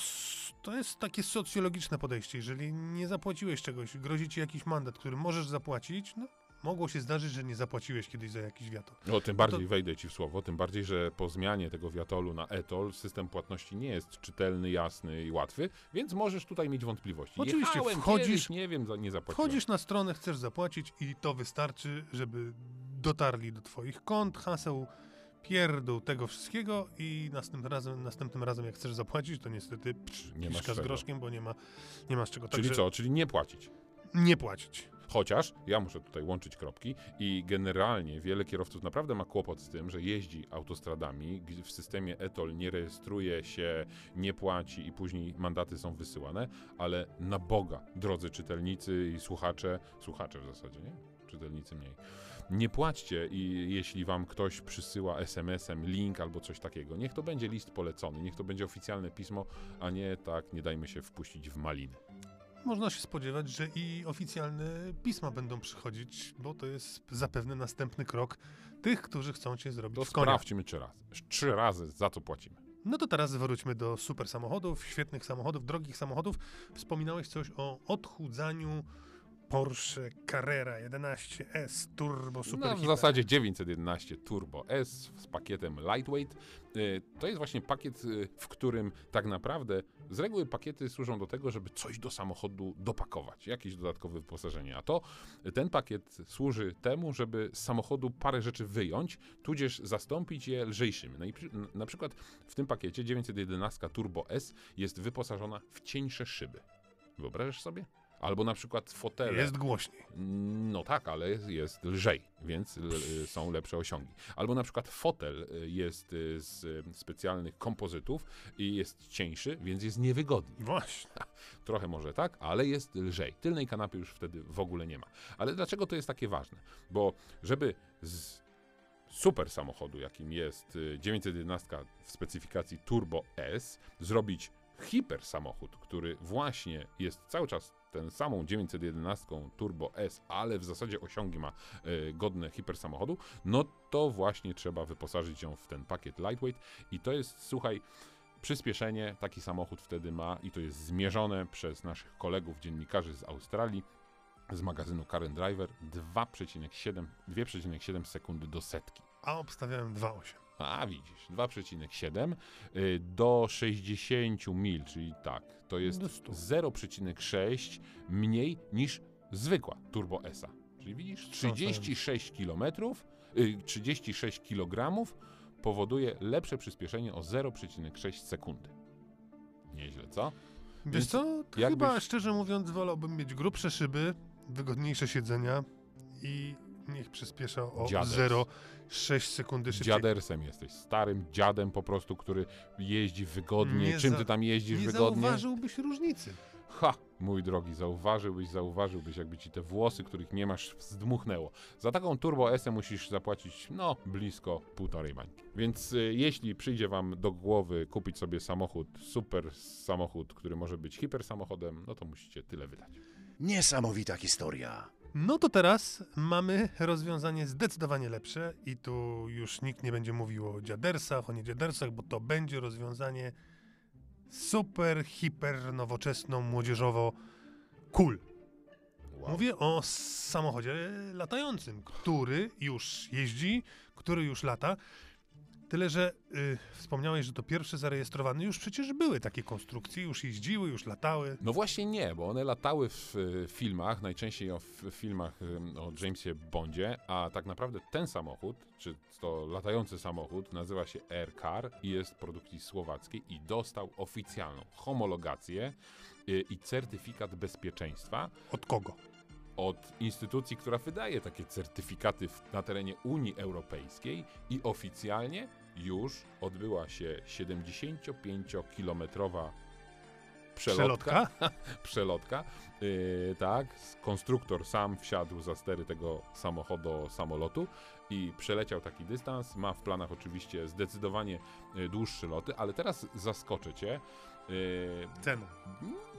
B: to jest takie socjologiczne podejście. Jeżeli nie zapłaciłeś czegoś, grozi ci jakiś mandat, który możesz zapłacić, no mogło się zdarzyć, że nie zapłaciłeś kiedyś za jakiś wiatol.
C: No, tym bardziej wejdę ci w słowo, tym bardziej, że po zmianie tego wiatolu na etol system płatności nie jest czytelny, jasny i łatwy, więc możesz tutaj mieć wątpliwości.
B: Oczywiście,
C: Jechałem
B: wchodzisz-
C: kiedyś, nie wiem, nie zapłaciłem.
B: Wchodzisz na stronę, chcesz zapłacić i to wystarczy, żeby dotarli do twoich kont, haseł, pierdół tego wszystkiego i następnym razem, następnym razem jak chcesz zapłacić, to niestety psz,
C: Nie masz
B: z groszkiem, bo nie ma, nie masz czego.
C: Czyli
B: Także
C: co, czyli nie płacić.
B: nie płacić.
C: Chociaż ja muszę tutaj łączyć kropki i generalnie wiele kierowców naprawdę ma kłopot z tym, że jeździ autostradami, gdzie w systemie ETOL nie rejestruje się, nie płaci i później mandaty są wysyłane, ale na Boga, drodzy czytelnicy i słuchacze, słuchacze w zasadzie, nie? Czytelnicy mniej. Nie płaćcie i jeśli wam ktoś przysyła SMS-em link albo coś takiego, niech to będzie list polecony, niech to będzie oficjalne pismo, a nie tak, nie dajmy się wpuścić w maliny.
B: Można się spodziewać, że i oficjalne pisma będą przychodzić, bo to jest zapewne następny krok tych, którzy chcą cię zrobić
C: To
B: w konia.
C: sprawdźmy trzy razy. Trzy razy za co płacimy.
B: No to teraz wróćmy do super samochodów, świetnych samochodów, drogich samochodów. Wspominałeś coś o odchudzaniu Porsche Carrera 11S Turbo Super
C: no, w zasadzie 911 Turbo S z pakietem Lightweight. Y, To jest właśnie pakiet, y, w którym tak naprawdę z reguły pakiety służą do tego, żeby coś do samochodu dopakować, jakieś dodatkowe wyposażenie. A to ten pakiet służy temu, żeby z samochodu parę rzeczy wyjąć, tudzież zastąpić je lżejszymi. No i na przykład w tym pakiecie 911 Turbo S jest wyposażona w cieńsze szyby. Wyobrażasz sobie? Albo na przykład fotele.
B: Jest głośniej.
C: No tak, ale jest, jest lżej, więc l, są lepsze osiągi. Albo na przykład fotel y, jest y, z y, specjalnych kompozytów i jest cieńszy, więc jest niewygodny.
B: Właśnie.
C: Trochę może tak, ale jest lżej. Tylnej kanapy już wtedy w ogóle nie ma. Ale dlaczego to jest takie ważne? Bo żeby z super samochodu, jakim jest y, 911 w specyfikacji Turbo S, zrobić hiper samochód, który właśnie jest cały czas ten samą 911 Turbo S, ale w zasadzie osiągi ma y, godne hiper samochodu, no to właśnie trzeba wyposażyć ją w ten pakiet lightweight i to jest, słuchaj, przyspieszenie taki samochód wtedy ma i to jest zmierzone przez naszych kolegów dziennikarzy z Australii z magazynu and Driver 2,7 2,7 sekundy do setki.
B: A obstawiałem 2,8.
C: A widzisz, 2,7 y, do 60 mil, czyli tak, to jest
B: Do 100.
C: 0,6 mniej niż zwykła Turbo S. Czyli widzisz, 36 km, y, 36 kg powoduje lepsze przyspieszenie o 0,6 sekundy. Nieźle, co?
B: Wiesz
C: Więc
B: co?
C: jakbyś-
B: Chyba szczerze mówiąc wolałbym mieć grubsze szyby, wygodniejsze siedzenia i niech przyspiesza o
C: Dziaders.
B: 0,6 sekundy szybciej.
C: Dziadersem jesteś, starym dziadem po prostu, który jeździ wygodnie.
B: Nie
C: Czym
B: za-
C: ty tam jeździsz
B: Nie
C: wygodnie?
B: zauważyłbyś różnicy.
C: Ha, mój drogi, zauważyłbyś, zauważyłbyś, jakby ci te włosy, których nie masz, zdmuchnęło. Za taką Turbo S musisz zapłacić, no, blisko półtorej bańki. Więc y, jeśli przyjdzie wam do głowy kupić sobie samochód, super samochód, który może być hiper samochodem, no to musicie tyle wydać.
A: Niesamowita historia.
B: No to teraz mamy rozwiązanie zdecydowanie lepsze i tu już nikt nie będzie mówił o dziadersach, o nie dziadersach, bo to będzie rozwiązanie super, hiper, nowoczesno, młodzieżowo cool.
C: Wow.
B: Mówię o samochodzie latającym, który już jeździ, który już lata. Tyle, że y, wspomniałeś, że to pierwszy zarejestrowany. Już przecież były takie konstrukcje, już jeździły, już latały.
C: No właśnie nie, bo one latały w y, filmach, najczęściej o, w filmach y, o Jamesie Bondzie, a tak naprawdę ten samochód, czy to latający samochód, nazywa się Air Car i jest produkcji słowackiej i dostał oficjalną homologację y, i certyfikat bezpieczeństwa
B: Od kogo?
C: od instytucji, która wydaje takie certyfikaty w, na terenie Unii Europejskiej i oficjalnie już odbyła się 75-kilometrowa przelotka.
B: Przelotka?
C: przelotka. Yy, tak, konstruktor sam wsiadł za stery tego samochodu, samolotu i przeleciał taki dystans. Ma w planach oczywiście zdecydowanie y, dłuższe loty, ale teraz zaskoczę cię. Yy,
B: Ceną.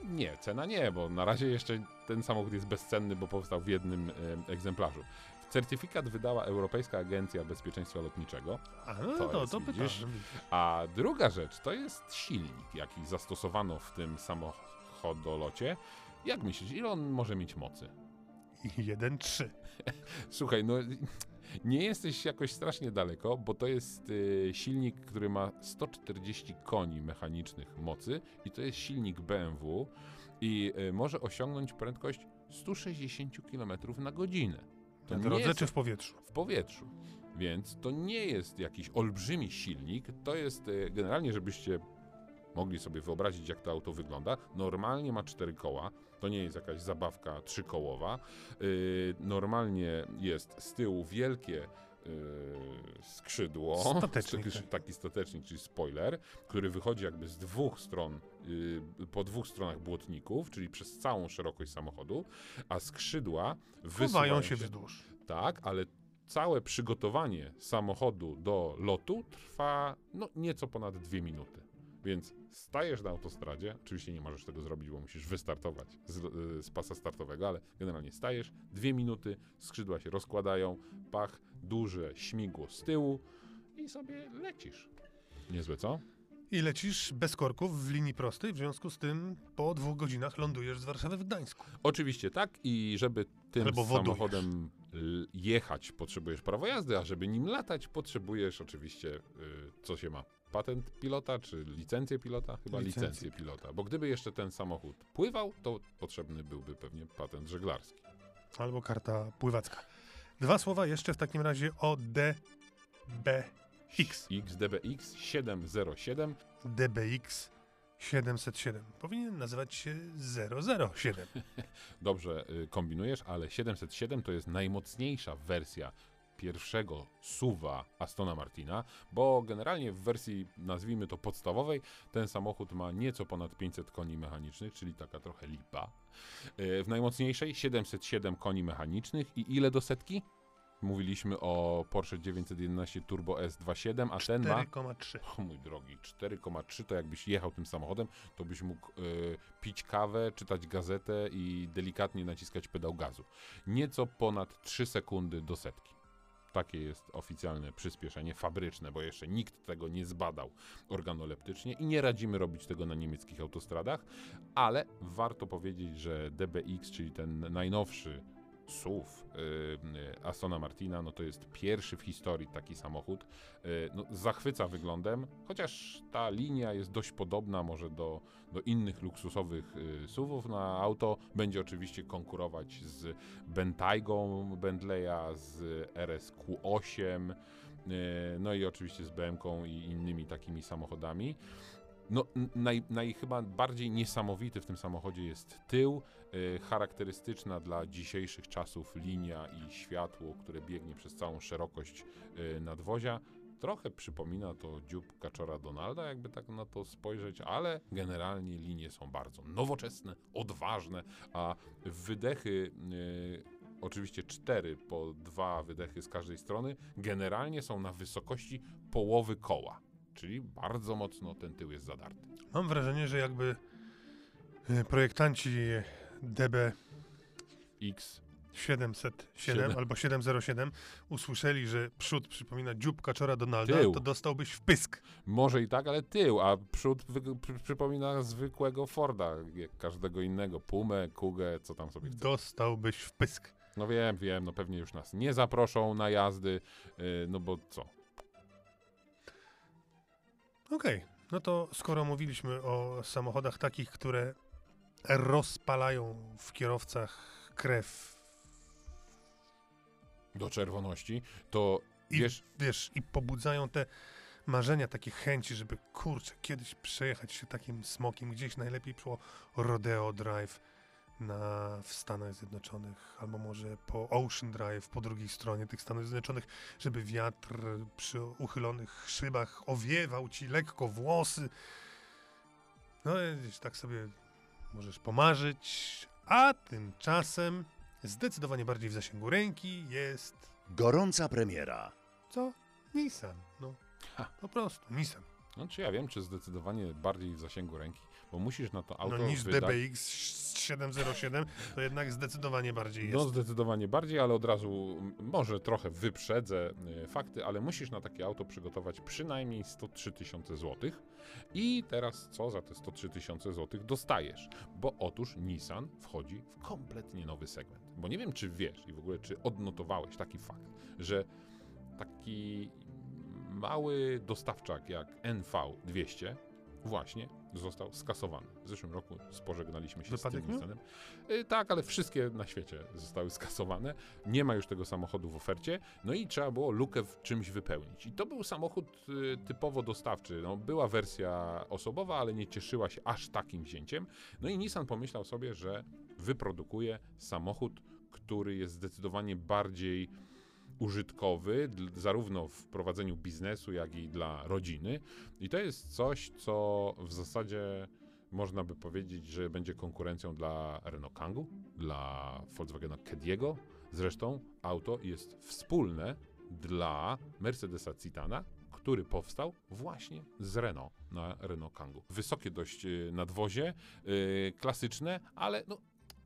C: nie, cena nie, bo na razie jeszcze ten samochód jest bezcenny, bo powstał w jednym e, egzemplarzu. Certyfikat wydała Europejska Agencja Bezpieczeństwa Lotniczego,
B: A no
C: To
B: to,
C: jest,
B: to
C: widzisz? a druga rzecz to jest silnik, jaki zastosowano w tym samochodolocie. Jak myślisz, ile on może mieć mocy?
B: Jeden, trzy.
C: Słuchaj, no nie jesteś jakoś strasznie daleko, bo to jest y, silnik, który ma 140 koni mechanicznych mocy i to jest silnik BMW i y, może osiągnąć prędkość 160 km na godzinę. To nie
B: drodze
C: jest
B: czy w powietrzu?
C: w powietrzu. Więc to nie jest jakiś olbrzymi silnik, to jest y, generalnie, żebyście mogli sobie wyobrazić, jak to auto wygląda. Normalnie ma cztery koła, to nie jest jakaś zabawka trzykołowa. Yy, normalnie jest z tyłu wielkie yy, skrzydło,
B: Statecznik,
C: taki,
B: tak.
C: taki statecznik, czyli spoiler, który wychodzi jakby z dwóch stron, po dwóch stronach błotników, czyli przez całą szerokość samochodu, a skrzydła wysuwają
B: się wzdłuż.
C: tak, ale całe przygotowanie samochodu do lotu trwa no, nieco ponad dwie minuty. Więc stajesz na autostradzie, oczywiście nie możesz tego zrobić, bo musisz wystartować z, y, z pasa startowego, ale generalnie stajesz, dwie minuty, skrzydła się rozkładają, pach, duże śmigło z tyłu i sobie lecisz. Niezłe, co?
B: I lecisz bez korków w linii prostej, w związku z tym po dwóch godzinach lądujesz z Warszawy w Gdańsku.
C: Oczywiście tak i żeby tym
B: Albo
C: samochodem jechać, potrzebujesz prawo jazdy, a żeby nim latać, potrzebujesz oczywiście, y, co się ma, patent pilota, czy licencję pilota? Chyba
B: Licencję.
C: licencję pilota, bo gdyby jeszcze ten samochód pływał, to potrzebny byłby pewnie patent żeglarski.
B: Albo karta pływacka. Dwa słowa jeszcze w takim razie o DBX.
C: XDBX 707,
B: DBX 707. Powinien nazywać się 007.
C: Dobrze y, kombinujesz, ale 707 to jest najmocniejsza wersja pierwszego suwa Astona Martina, bo generalnie w wersji, nazwijmy to podstawowej, ten samochód ma nieco ponad 500 koni mechanicznych, czyli taka trochę lipa. Y, W najmocniejszej 707 koni mechanicznych i ile do setki? Mówiliśmy o Porsche 911 Turbo S 2.7, a ten ma...
B: 4,3.
C: O mój drogi, 4,3 to jakbyś jechał tym samochodem, to byś mógł y, pić kawę, czytać gazetę i delikatnie naciskać pedał gazu. Nieco ponad 3 sekundy do setki. Takie jest oficjalne przyspieszenie fabryczne, bo jeszcze nikt tego nie zbadał organoleptycznie i nie radzimy robić tego na niemieckich autostradach, ale warto powiedzieć, że DBX, czyli ten najnowszy SUV y, Astona Martina, no to jest pierwszy w historii taki samochód. Y, no, zachwyca wyglądem, chociaż ta linia jest dość podobna może do, do innych luksusowych y, SUVów na auto. Będzie oczywiście konkurować z Bentaygą Bentleya, z RSQ8, y, no i oczywiście z BMW i innymi takimi samochodami. No, naj, naj chyba bardziej niesamowity w tym samochodzie jest tył, y, charakterystyczna dla dzisiejszych czasów linia i światło, które biegnie przez całą szerokość y, nadwozia. Trochę przypomina to dziób kaczora Donalda, jakby tak na to spojrzeć, ale generalnie linie są bardzo nowoczesne, odważne, a wydechy, y, oczywiście cztery po dwa wydechy z każdej strony, generalnie są na wysokości połowy koła. Czyli bardzo mocno ten tył jest zadarty.
B: Mam wrażenie, że jakby y, projektanci DB
C: X
B: 707
C: Siedem.
B: albo 707 usłyszeli, że przód przypomina dziób kaczora Donalda,
C: Tył.
B: to dostałbyś w pysk.
C: może i tak, ale tył, a przód przy, przypomina zwykłego Forda, jak każdego innego. Pumę, Kugę, co tam sobie chce.
B: Dostałbyś w pysk.
C: No wiem, wiem, no pewnie już nas nie zaproszą na jazdy, yy, no bo co?
B: Okej, no to skoro mówiliśmy o samochodach takich, które rozpalają w kierowcach krew
C: Do czerwoności, to
B: i
C: wiesz,
B: wiesz, i pobudzają te marzenia, takie chęci, żeby kurczę, kiedyś przejechać się takim smokiem gdzieś najlepiej po Rodeo Drive na, w Stanach Zjednoczonych, albo może po Ocean Drive po drugiej stronie tych Stanów Zjednoczonych, żeby wiatr przy uchylonych szybach owiewał ci lekko włosy. No i gdzieś tak sobie możesz pomarzyć, a tymczasem zdecydowanie bardziej w zasięgu ręki jest
A: Gorąca premiera.
B: co? Nissan. No,
C: Ha.
B: po prostu Nissan.
C: no czy ja wiem, czy zdecydowanie bardziej w zasięgu ręki, bo musisz na to auto
B: No niż
C: wydać...
B: DBX 707, to jednak zdecydowanie bardziej jest.
C: No zdecydowanie bardziej, ale od razu może trochę wyprzedzę y, fakty, ale musisz na takie auto przygotować przynajmniej 103 tysiące złotych. I teraz co za te 103 tysiące złotych dostajesz? Bo otóż Nissan wchodzi w kompletnie nowy segment. Bo nie wiem, czy wiesz i w ogóle czy odnotowałeś taki fakt, że taki mały dostawczak jak NV200 właśnie został skasowany. W zeszłym roku spożegnaliśmy się
B: Wypadek
C: z tym? Nissanem. Y, Tak, ale wszystkie na świecie zostały skasowane. Nie ma już tego samochodu w ofercie. No i trzeba było lukę w czymś wypełnić. I to był samochód y, typowo dostawczy. No, była wersja osobowa, ale nie cieszyła się aż takim wzięciem. No i Nissan pomyślał sobie, że wyprodukuje samochód, który jest zdecydowanie bardziej użytkowy, zarówno w prowadzeniu biznesu, jak i dla rodziny. I to jest coś, co w zasadzie można by powiedzieć, że będzie konkurencją dla Renault Kangoo, dla Volkswagena Kediego. Zresztą auto jest wspólne dla Mercedesa Citana, który powstał właśnie z Renault na Renault Kangoo. Wysokie dość y, nadwozie, y, klasyczne, ale no,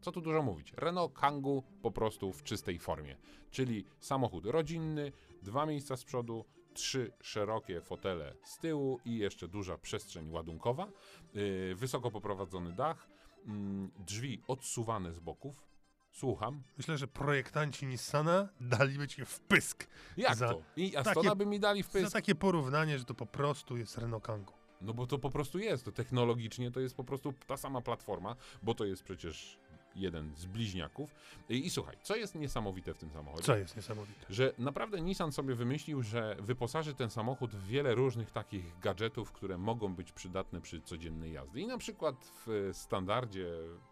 C: co tu dużo mówić. Renault Kangoo po prostu w czystej formie, czyli samochód rodzinny, dwa miejsca z przodu, trzy szerokie fotele z tyłu i jeszcze duża przestrzeń ładunkowa, yy, wysoko poprowadzony dach, mm, drzwi odsuwane z boków. Słucham.
B: Myślę, że projektanci Nissana daliby ci w pysk
C: Jak
B: Za
C: to? I Astona
B: takie-
C: by mi dali w
B: za takie porównanie, że to po prostu jest Renault Kangoo.
C: No bo to po prostu jest. To technologicznie to jest po prostu ta sama platforma, bo to jest przecież jeden z bliźniaków. I, I słuchaj, co jest niesamowite w tym samochodzie?
B: Co jest niesamowite.
C: Że naprawdę Nissan sobie wymyślił, że wyposaży ten samochód w wiele różnych takich gadżetów, które mogą być przydatne przy codziennej jazdy. I na przykład w standardzie,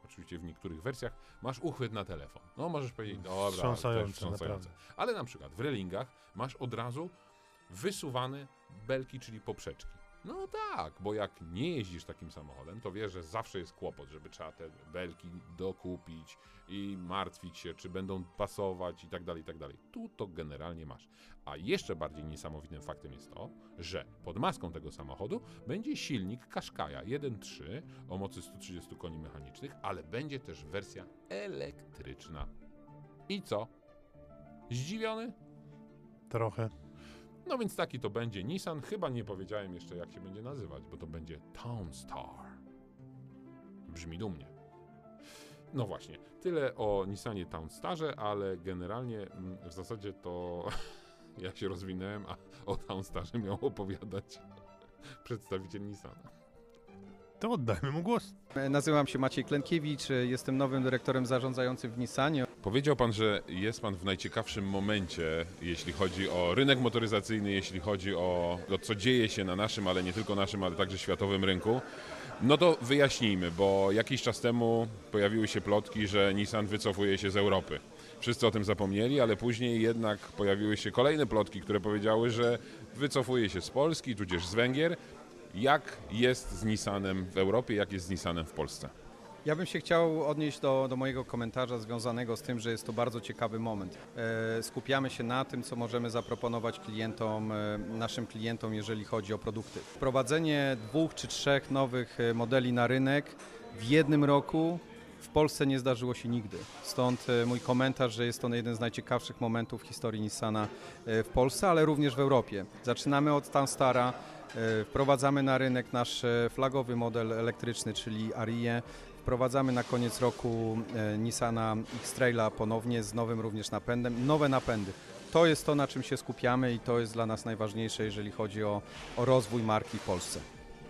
C: oczywiście w niektórych wersjach, masz uchwyt na telefon. No możesz powiedzieć, dobra, to jest
B: Wstrząsające,
C: wstrząsające. Ale na przykład w relingach masz od razu wysuwane belki, czyli poprzeczki. No tak, bo jak nie jeździsz takim samochodem, to wiesz, że zawsze jest kłopot, żeby trzeba te belki dokupić i martwić się, czy będą pasować i tak dalej, i tak dalej. Tu to generalnie masz. A jeszcze bardziej niesamowitym faktem jest to, że pod maską tego samochodu będzie silnik Qashqai'a 1.3 o mocy 130 koni mechanicznych, ale będzie też wersja elektryczna. I co? Zdziwiony?
B: Trochę.
C: No więc taki to będzie Nissan. Chyba nie powiedziałem jeszcze, jak się będzie nazywać, bo to będzie Townstar. Brzmi dumnie. No właśnie, tyle o Nissanie Townstarze, ale generalnie mm, w zasadzie to ja się rozwinąłem, a o Townstarze miał opowiadać przedstawiciel Nissana.
B: To oddajmy mu głos.
E: Nazywam się Maciej Klenkiewicz, jestem nowym dyrektorem zarządzającym w Nissanie.
C: Powiedział pan, że jest pan w najciekawszym momencie, jeśli chodzi o rynek motoryzacyjny, jeśli chodzi o to, co dzieje się na naszym, ale nie tylko naszym, ale także światowym rynku. No to wyjaśnijmy, bo jakiś czas temu pojawiły się plotki, że Nissan wycofuje się z Europy. Wszyscy o tym zapomnieli, ale później jednak pojawiły się kolejne plotki, które powiedziały, że wycofuje się z Polski, tudzież z Węgier. Jak jest z Nissanem w Europie, jak jest z Nissanem w Polsce?
E: Ja bym się chciał odnieść do, do mojego komentarza związanego z tym, że jest to bardzo ciekawy moment. E, skupiamy się na tym, co możemy zaproponować klientom, e, naszym klientom, jeżeli chodzi o produkty. Wprowadzenie dwóch czy trzech nowych e, modeli na rynek w jednym roku w Polsce nie zdarzyło się nigdy. Stąd mój komentarz, że jest to jeden z najciekawszych momentów w historii Nissana w Polsce, ale również w Europie. Zaczynamy od Tanstara, wprowadzamy na rynek nasz flagowy model elektryczny, czyli Arię. Wprowadzamy na koniec roku e, Nissana X-Traila ponownie z nowym również napędem, nowe napędy. To jest to, na czym się skupiamy i to jest dla nas najważniejsze, jeżeli chodzi o, o rozwój marki w Polsce.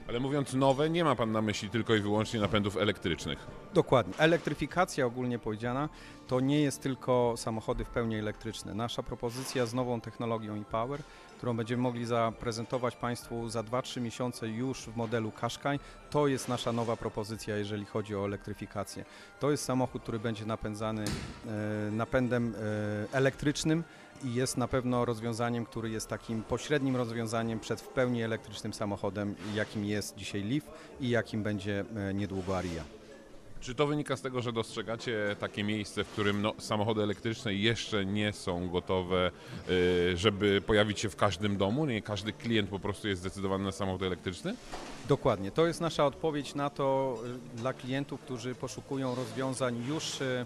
C: Ale mówiąc nowe, nie ma pan na myśli tylko i wyłącznie napędów elektrycznych.
E: Dokładnie. Elektryfikacja ogólnie powiedziana to nie jest tylko samochody w pełni elektryczne. Nasza propozycja z nową technologią e-Power, którą będziemy mogli zaprezentować Państwu za 2-3 miesiące już w modelu Qashqai, to jest nasza nowa propozycja, jeżeli chodzi o elektryfikację. To jest samochód, który będzie napędzany e, napędem e, elektrycznym i jest na pewno rozwiązaniem, który jest takim pośrednim rozwiązaniem przed w pełni elektrycznym samochodem, jakim jest dzisiaj Leaf i jakim będzie e, niedługo Aria.
C: Czy to wynika z tego, że dostrzegacie takie miejsce, w którym no, samochody elektryczne jeszcze nie są gotowe, y, żeby pojawić się w każdym domu? Nie każdy klient po prostu jest zdecydowany na samochód elektryczny?
E: Dokładnie. To jest nasza odpowiedź na to y, dla klientów, którzy poszukują rozwiązań już y,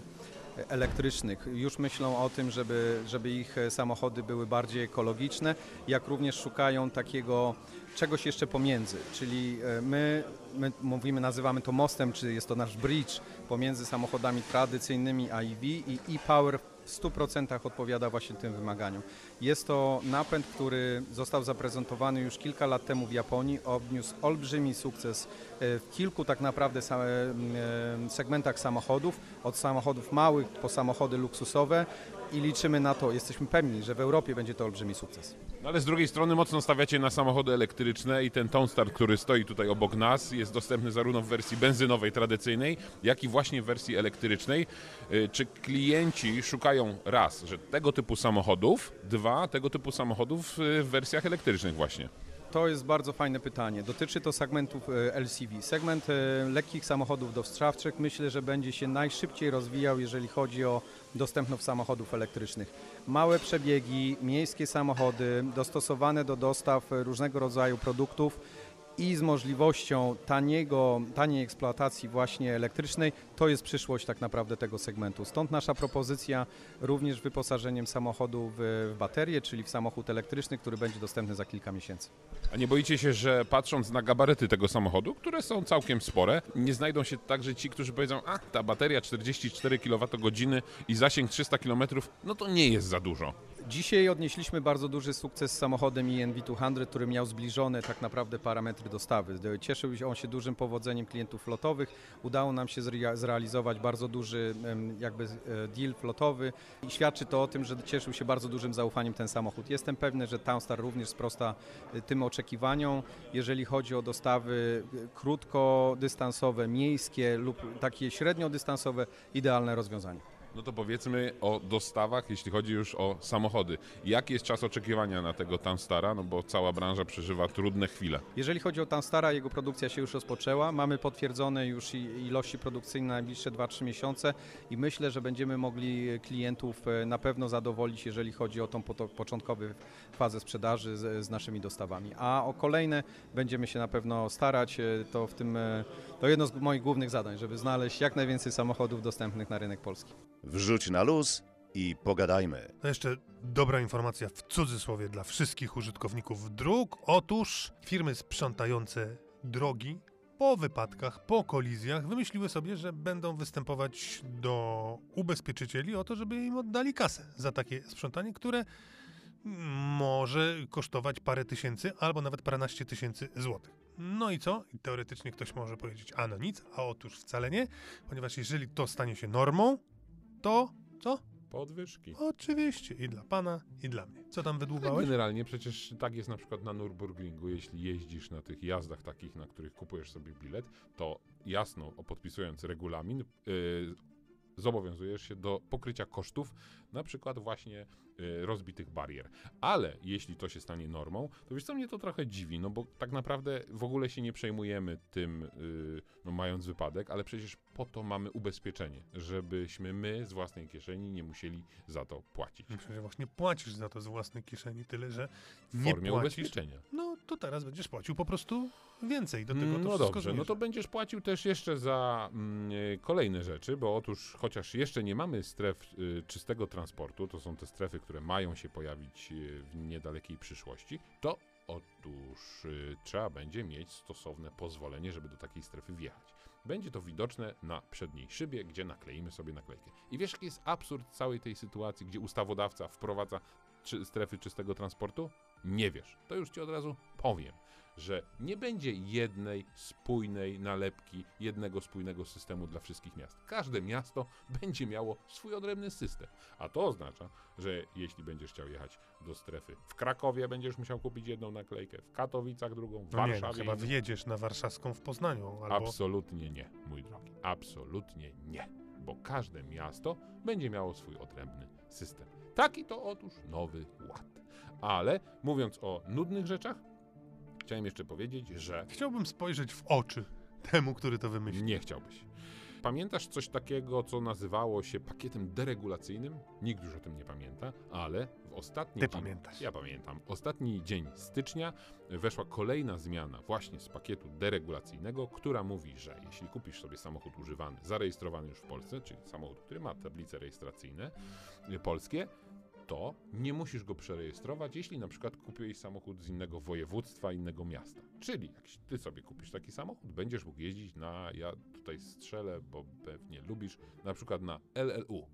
E: elektrycznych, już myślą o tym, żeby, żeby ich samochody były bardziej ekologiczne, jak również szukają takiego czegoś jeszcze pomiędzy, czyli e, my, my mówimy, nazywamy to mostem, czy jest to nasz bridge pomiędzy samochodami tradycyjnymi EV i e-Power w 100% odpowiada właśnie tym wymaganiom. Jest to napęd, który został zaprezentowany już kilka lat temu w Japonii, odniósł olbrzymi sukces e, w kilku tak naprawdę e, segmentach samochodów, od samochodów małych po samochody luksusowe i liczymy na to, jesteśmy pewni, że w Europie będzie to olbrzymi sukces.
C: No ale z drugiej strony mocno stawiacie na samochody elektryczne i ten Townstar, który stoi tutaj obok nas, jest dostępny zarówno w wersji benzynowej, tradycyjnej, jak i właśnie w wersji elektrycznej. Y, Czy klienci szukają raz, że tego typu samochodów, dwa, tego typu samochodów y, w wersjach elektrycznych właśnie?
E: To jest bardzo fajne pytanie. Dotyczy to segmentów e, LCV. Segment lekkich samochodów dostawczych myślę, że będzie się najszybciej rozwijał, jeżeli chodzi o dostępność samochodów elektrycznych. Małe przebiegi, miejskie samochody dostosowane do dostaw różnego rodzaju produktów i z możliwością taniego, taniej eksploatacji właśnie elektrycznej, to jest przyszłość tak naprawdę tego segmentu. Stąd nasza propozycja również wyposażeniem samochodu w, w baterię, czyli w samochód elektryczny, który będzie dostępny za kilka miesięcy.
C: A nie boicie się, że patrząc na gabaryty tego samochodu, które są całkiem spore, nie znajdą się także ci, którzy powiedzą, a ta bateria 44 kWh i zasięg 300 km, no to nie jest za dużo.
E: Dzisiaj odnieśliśmy bardzo duży sukces z samochodem ENV200, który miał zbliżone tak naprawdę parametry dostawy. Cieszył się on się dużym powodzeniem klientów flotowych. Udało nam się zrea- zrealizować bardzo duży jakby e, deal flotowy i świadczy to o tym, że cieszył się bardzo dużym zaufaniem ten samochód. Jestem pewny, że Townstar również sprosta e, tym oczekiwaniom, jeżeli chodzi o dostawy e, krótkodystansowe, miejskie lub takie średniodystansowe, idealne rozwiązanie.
C: No to powiedzmy o dostawach, jeśli chodzi już o samochody. Jaki jest czas oczekiwania na tego Tamstara? No bo cała branża przeżywa trudne chwile.
E: Jeżeli chodzi o Tanstara, jego produkcja się już rozpoczęła. Mamy potwierdzone już ilości produkcyjne na najbliższe 2-3 miesiące i myślę, że będziemy mogli klientów e, na pewno zadowolić, jeżeli chodzi o tą początkową fazę sprzedaży z, z naszymi dostawami. A o kolejne będziemy się na pewno starać. E, To w tym e, to jedno z moich głównych zadań, żeby znaleźć jak najwięcej samochodów dostępnych na rynek polski.
A: Wrzuć na luz i pogadajmy.
B: To jeszcze dobra informacja w cudzysłowie dla wszystkich użytkowników dróg. Otóż firmy sprzątające drogi po wypadkach, po kolizjach wymyśliły sobie, że będą występować do ubezpieczycieli o to, żeby im oddali kasę za takie sprzątanie, które może kosztować parę tysięcy albo nawet paręnaście tysięcy złotych. No i co? Teoretycznie ktoś może powiedzieć, a no nic, a otóż wcale nie, ponieważ jeżeli to stanie się normą, to co?
C: Podwyżki.
B: Oczywiście, i dla pana, i dla mnie. Co tam
C: Ale
B: wydłubałeś?
C: generalnie przecież tak jest na przykład na Nürburgringu, jeśli jeździsz na tych jazdach takich, na których kupujesz sobie bilet, to jasno, podpisując regulamin, yy, zobowiązujesz się do pokrycia kosztów, na przykład właśnie yy, rozbitych barier. Ale jeśli to się stanie normą, to wiesz co, mnie to trochę dziwi, no bo tak naprawdę w ogóle się nie przejmujemy tym, yy, no mając wypadek, ale przecież po to mamy ubezpieczenie, żebyśmy my z własnej kieszeni nie musieli za to płacić.
B: Myślę, że właśnie płacisz za to z własnej kieszeni, tyle że
C: W
B: nie
C: formie
B: płacisz.
C: ubezpieczenia.
B: No to teraz będziesz płacił po prostu więcej. Do tego to
C: no dobrze, no to będziesz płacił też jeszcze za mm, e, kolejne rzeczy, bo otóż chociaż jeszcze nie mamy stref y, czystego transportu, to są te strefy, które mają się pojawić y, w niedalekiej przyszłości, to otóż y, trzeba będzie mieć stosowne pozwolenie, żeby do takiej strefy wjechać. Będzie to widoczne na przedniej szybie, gdzie nakleimy sobie naklejkę. I wiesz, jaki jest absurd całej tej sytuacji, gdzie ustawodawca wprowadza czy, strefy czystego transportu? Nie wiesz. To już ci od razu powiem że nie będzie jednej spójnej nalepki, jednego spójnego systemu dla wszystkich miast. Każde miasto będzie miało swój odrębny system. A to oznacza, że jeśli będziesz chciał jechać do strefy w Krakowie, będziesz musiał kupić jedną naklejkę, w Katowicach drugą, w
B: No nie, no,
C: Warszawie.
B: chyba
C: inną.
B: wjedziesz na warszawską w Poznaniu. Albo...
C: Absolutnie nie, mój drogi. Absolutnie nie. Bo każde miasto będzie miało swój odrębny system. Taki to otóż nowy ład. Ale mówiąc o nudnych rzeczach, chciałem jeszcze powiedzieć, że
B: Chciałbym spojrzeć w oczy temu, który to wymyślił.
C: nie chciałbyś. Pamiętasz coś takiego, co nazywało się pakietem deregulacyjnym? Nikt już o tym nie pamięta, ale w ostatni
B: Ty
C: dzień,
B: pamiętasz.
C: Ja pamiętam. Ostatni dzień stycznia weszła kolejna zmiana właśnie z pakietu deregulacyjnego, która mówi, że jeśli kupisz sobie samochód używany, zarejestrowany już w Polsce, czyli samochód, który ma tablice rejestracyjne y, polskie, to nie musisz go przerejestrować, jeśli na przykład kupiłeś samochód z innego województwa, innego miasta. Czyli jak ty sobie kupisz taki samochód, będziesz mógł jeździć na, ja tutaj strzelę, bo pewnie lubisz, na przykład na LLU,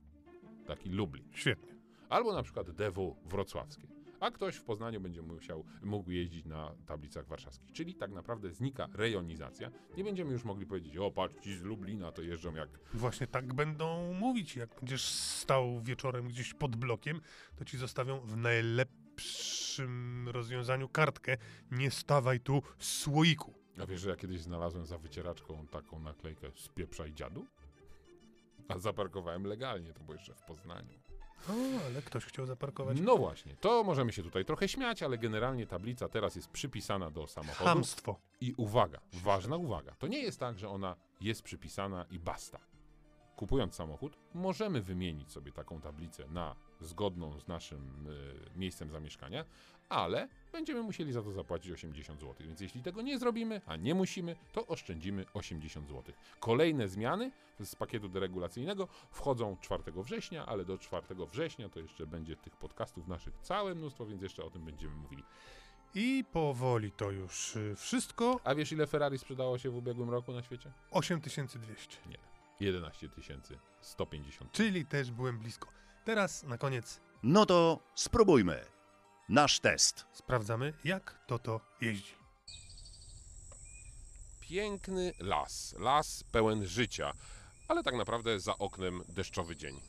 C: taki Lublin,
B: Świetnie.
C: albo na przykład DW wrocławskie. A ktoś w Poznaniu będzie musiał, mógł jeździć na tablicach warszawskich. Czyli tak naprawdę znika rejonizacja. Nie będziemy już mogli powiedzieć, o patrz, ci z Lublina to jeżdżą jak
B: Właśnie tak będą mówić. Jak będziesz stał wieczorem gdzieś pod blokiem, to ci zostawią w najlepszym rozwiązaniu kartkę. Nie stawaj tu z słoiku.
C: A wiesz, że ja kiedyś znalazłem za wycieraczką taką naklejkę spieprzaj dziadu? A zaparkowałem legalnie, to było jeszcze w Poznaniu.
B: O, ale ktoś chciał zaparkować.
C: No właśnie, to możemy się tutaj trochę śmiać, ale generalnie tablica teraz jest przypisana do samochodu.
B: Chamstwo.
C: I uwaga, ważna uwaga, to nie jest tak, że ona jest przypisana i basta. Kupując samochód, możemy wymienić sobie taką tablicę na zgodną z naszym y, miejscem zamieszkania, ale będziemy musieli za to zapłacić 80 zł. Więc jeśli tego nie zrobimy, a nie musimy, to oszczędzimy 80 zł. Kolejne zmiany z pakietu deregulacyjnego wchodzą 4 września, ale do 4 września to jeszcze będzie tych podcastów naszych całe mnóstwo, więc jeszcze o tym będziemy mówili.
B: I powoli to już y, wszystko.
C: A wiesz ile Ferrari sprzedało się w ubiegłym roku na świecie?
B: 8200.
C: Nie. 11 150.
B: Czyli też byłem blisko. Teraz na koniec
A: No to spróbujmy. Nasz test.
B: Sprawdzamy, jak Toto jeździ.
C: Piękny las, las pełen życia, ale tak naprawdę za oknem deszczowy dzień.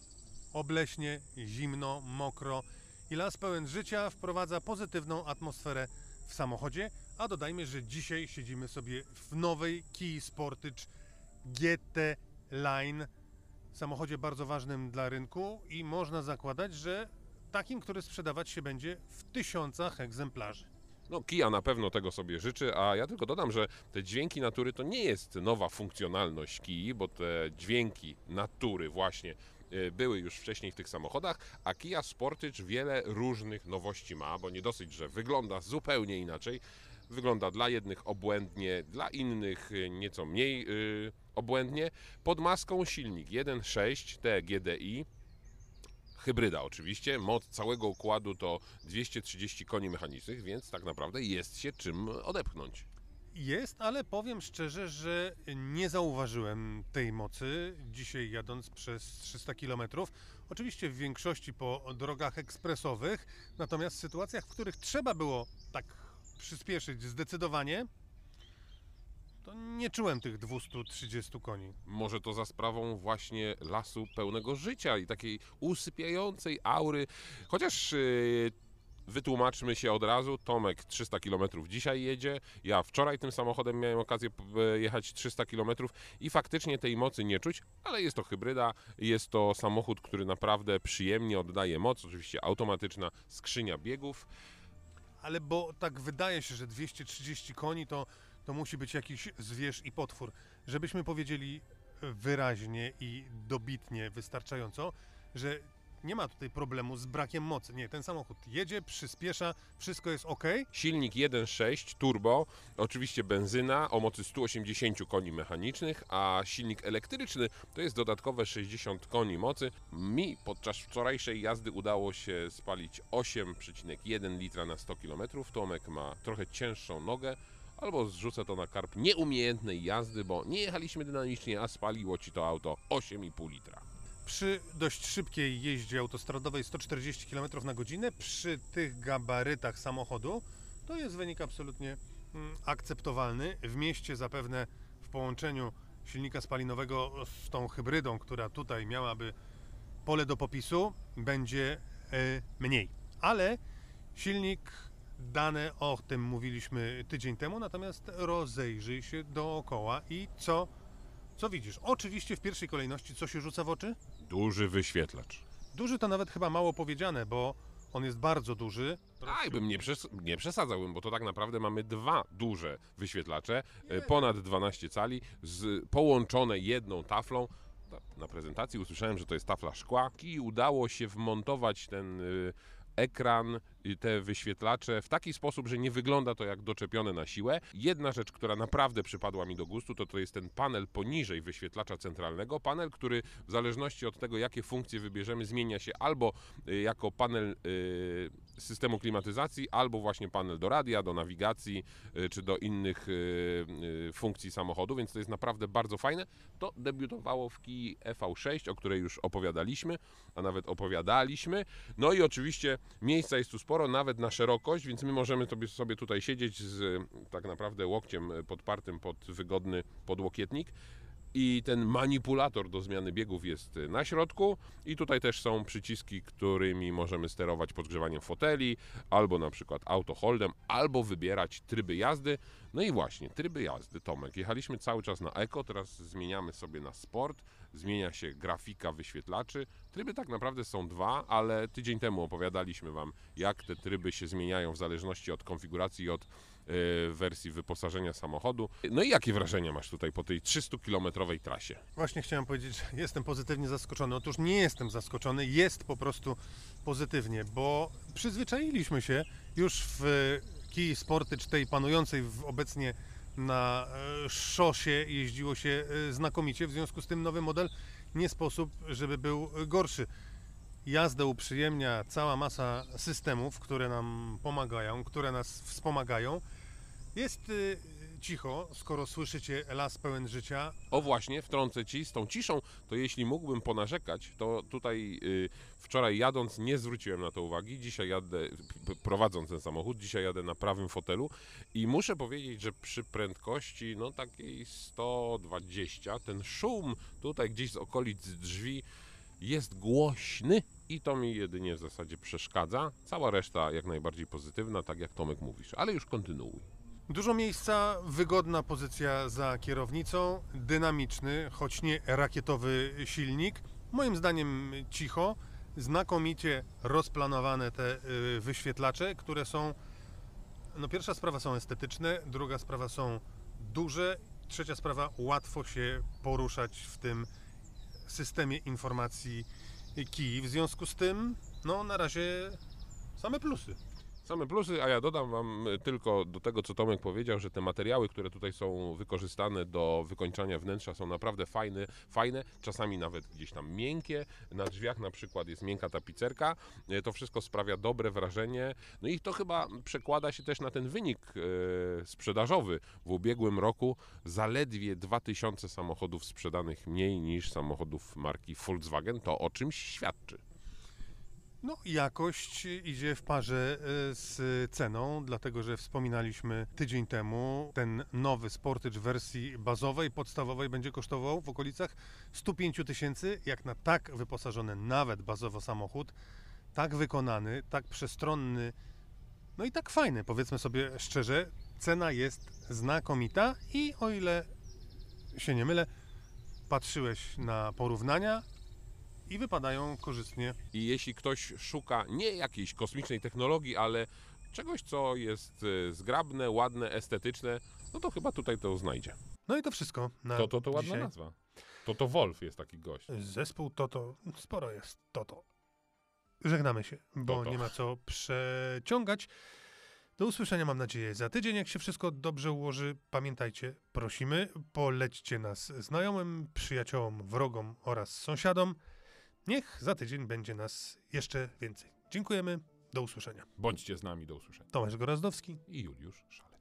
B: Obleśnie, zimno, mokro i las pełen życia wprowadza pozytywną atmosferę w samochodzie, a dodajmy, że dzisiaj siedzimy sobie w nowej Kia Sportage GT Line, samochodzie bardzo ważnym dla rynku i można zakładać, że takim, który sprzedawać się będzie w tysiącach egzemplarzy.
C: No, Kia na pewno tego sobie życzy, a ja tylko dodam, że te dźwięki natury to nie jest nowa funkcjonalność Kii, bo te dźwięki natury właśnie y, były już wcześniej w tych samochodach, a Kia Sportage wiele różnych nowości ma, bo nie dosyć, że wygląda zupełnie inaczej, wygląda dla jednych obłędnie, dla innych y, nieco mniej y, obłędnie. Pod maską silnik 1.6 TGDI, hybryda oczywiście. Moc całego układu to 230 koni mechanicznych, więc tak naprawdę jest się czym odepchnąć.
B: Jest, ale powiem szczerze, że nie zauważyłem tej mocy dzisiaj jadąc przez 300 km. Oczywiście w większości po drogach ekspresowych, natomiast w sytuacjach, w których trzeba było tak przyspieszyć zdecydowanie, to nie czułem tych 230 koni.
C: Może to za sprawą właśnie lasu pełnego życia i takiej usypiającej aury. Chociaż yy, wytłumaczmy się od razu, Tomek 300 km dzisiaj jedzie, ja wczoraj tym samochodem miałem okazję p- jechać 300 km i faktycznie tej mocy nie czuć, ale jest to hybryda, jest to samochód, który naprawdę przyjemnie oddaje moc, oczywiście automatyczna skrzynia biegów.
B: Ale bo tak wydaje się, że 230 koni to, to musi być jakiś zwierz i potwór. Żebyśmy powiedzieli wyraźnie i dobitnie, wystarczająco, że nie ma tutaj problemu z brakiem mocy. Nie, ten samochód jedzie, przyspiesza, wszystko jest ok.
C: Silnik 1.6 turbo, oczywiście benzyna o mocy 180 koni mechanicznych, a silnik elektryczny to jest dodatkowe 60 koni mocy. Mi podczas wczorajszej jazdy udało się spalić 8,1 litra na 100 km. Tomek ma trochę cięższą nogę. Albo zrzucę to na karp nieumiejętnej jazdy, bo nie jechaliśmy dynamicznie, a spaliło ci to auto 8,5 litra.
B: Przy dość szybkiej jeździe autostradowej 140 km na godzinę, przy tych gabarytach samochodu, to jest wynik absolutnie mm, akceptowalny. W mieście zapewne w połączeniu silnika spalinowego z tą hybrydą, która tutaj miałaby pole do popisu, będzie e, mniej. Ale silnik, dane o tym mówiliśmy tydzień temu, natomiast rozejrzyj się dookoła i co, co widzisz? Oczywiście w pierwszej kolejności co się rzuca w oczy?
C: Duży wyświetlacz.
B: Duży to nawet chyba mało powiedziane, bo on jest bardzo duży.
C: Aj, bym nie, przes- nie przesadzałbym, bo to tak naprawdę mamy dwa duże wyświetlacze, e, ponad 12 cali, z, połączone jedną taflą. Ta- Na prezentacji usłyszałem, że to jest tafla szkła i udało się wmontować ten y, ekran te wyświetlacze w taki sposób, że nie wygląda to jak doczepione na siłę. Jedna rzecz, która naprawdę przypadła mi do gustu, to to jest ten panel poniżej wyświetlacza centralnego. Panel, który w zależności od tego, jakie funkcje wybierzemy, zmienia się albo y, jako panel y, systemu klimatyzacji, albo właśnie panel do radia, do nawigacji, y, czy do innych y, y, funkcji samochodu, więc to jest naprawdę bardzo fajne. To debiutowało w Kii EV6, o której już opowiadaliśmy, a nawet opowiadaliśmy. No i oczywiście miejsca jest tu sporo, nawet na szerokość, więc my możemy sobie, tutaj siedzieć z tak naprawdę łokciem podpartym pod wygodny podłokietnik. I ten manipulator do zmiany biegów jest y, na środku, i tutaj też są przyciski, którymi możemy sterować podgrzewaniem foteli, albo na przykład autoholdem, albo wybierać tryby jazdy. No i właśnie, tryby jazdy, Tomek. Jechaliśmy cały czas na eko, teraz zmieniamy sobie na sport, zmienia się grafika wyświetlaczy. Tryby tak naprawdę są dwa, ale tydzień temu opowiadaliśmy Wam, jak te tryby się zmieniają w zależności od konfiguracji i od e, wersji wyposażenia samochodu. No i jakie wrażenia masz tutaj po tej 300-kilometrowej trasie?
B: Właśnie chciałem powiedzieć, że jestem pozytywnie zaskoczony. Otóż nie jestem zaskoczony, jest po prostu pozytywnie, bo przyzwyczailiśmy się już w Kii Sportage, tej panującej obecnie na e, szosie, jeździło się e, znakomicie, w związku z tym nowy model nie sposób, żeby był gorszy. Jazdę uprzyjemnia cała masa systemów, które nam pomagają, które nas wspomagają. Jest y, cicho, skoro słyszycie las pełen życia.
C: O właśnie, wtrącę ci, z tą ciszą, to jeśli mógłbym ponarzekać, to tutaj y, wczoraj jadąc nie zwróciłem na to uwagi, dzisiaj jadę, prowadząc ten samochód, dzisiaj jadę na prawym fotelu i muszę powiedzieć, że przy prędkości, no takiej 120, ten szum tutaj gdzieś z okolic drzwi jest głośny i to mi jedynie w zasadzie przeszkadza. Cała reszta jak najbardziej pozytywna, tak jak Tomek mówisz, ale już kontynuuj.
B: Dużo miejsca, wygodna pozycja za kierownicą, dynamiczny, choć nie rakietowy silnik. Moim zdaniem cicho, znakomicie rozplanowane te y, wyświetlacze, które są. No, pierwsza sprawa są estetyczne, druga sprawa są duże, trzecia sprawa łatwo się poruszać w tym systemie informacji kij. W związku z tym, no na razie same plusy.
C: Same plusy, a ja dodam Wam y, tylko do tego, co Tomek powiedział, że te materiały, które tutaj są wykorzystane do wykończania wnętrza są naprawdę fajne, fajne, czasami nawet gdzieś tam miękkie. Na drzwiach na przykład jest miękka tapicerka. Y, To wszystko sprawia dobre wrażenie. No i to chyba przekłada się też na ten wynik e, sprzedażowy. W ubiegłym roku zaledwie 2000 samochodów sprzedanych mniej niż samochodów marki Volkswagen. To o czymś świadczy.
B: No, jakość idzie w parze e, z ceną, dlatego że wspominaliśmy tydzień temu, ten nowy Sportage w wersji bazowej, podstawowej będzie kosztował w okolicach 105 tysięcy, jak na tak wyposażony nawet bazowo samochód, tak wykonany, tak przestronny, no i tak fajny, powiedzmy sobie szczerze, cena jest znakomita i o ile się nie mylę, patrzyłeś na porównania i wypadają korzystnie
C: I jeśli ktoś szuka nie jakiejś kosmicznej technologii, ale czegoś, co jest e, zgrabne, ładne, estetyczne, no to chyba tutaj to znajdzie.
B: No i to wszystko na
C: To to, to ładna
B: dzisiaj.
C: nazwa. To to Wolf jest taki gość.
B: Zespół Toto, sporo jest Toto. Żegnamy się, bo
C: Toto.
B: nie ma co przeciągać. Do usłyszenia mam nadzieję za tydzień, jak się wszystko dobrze ułoży. Pamiętajcie, prosimy, polećcie nas znajomym, przyjaciołom, wrogom oraz sąsiadom. Niech za tydzień będzie nas jeszcze więcej. Dziękujemy, do usłyszenia.
C: Bądźcie z nami, do usłyszenia.
B: Tomasz Gorazdowski.
C: I Juliusz Szale.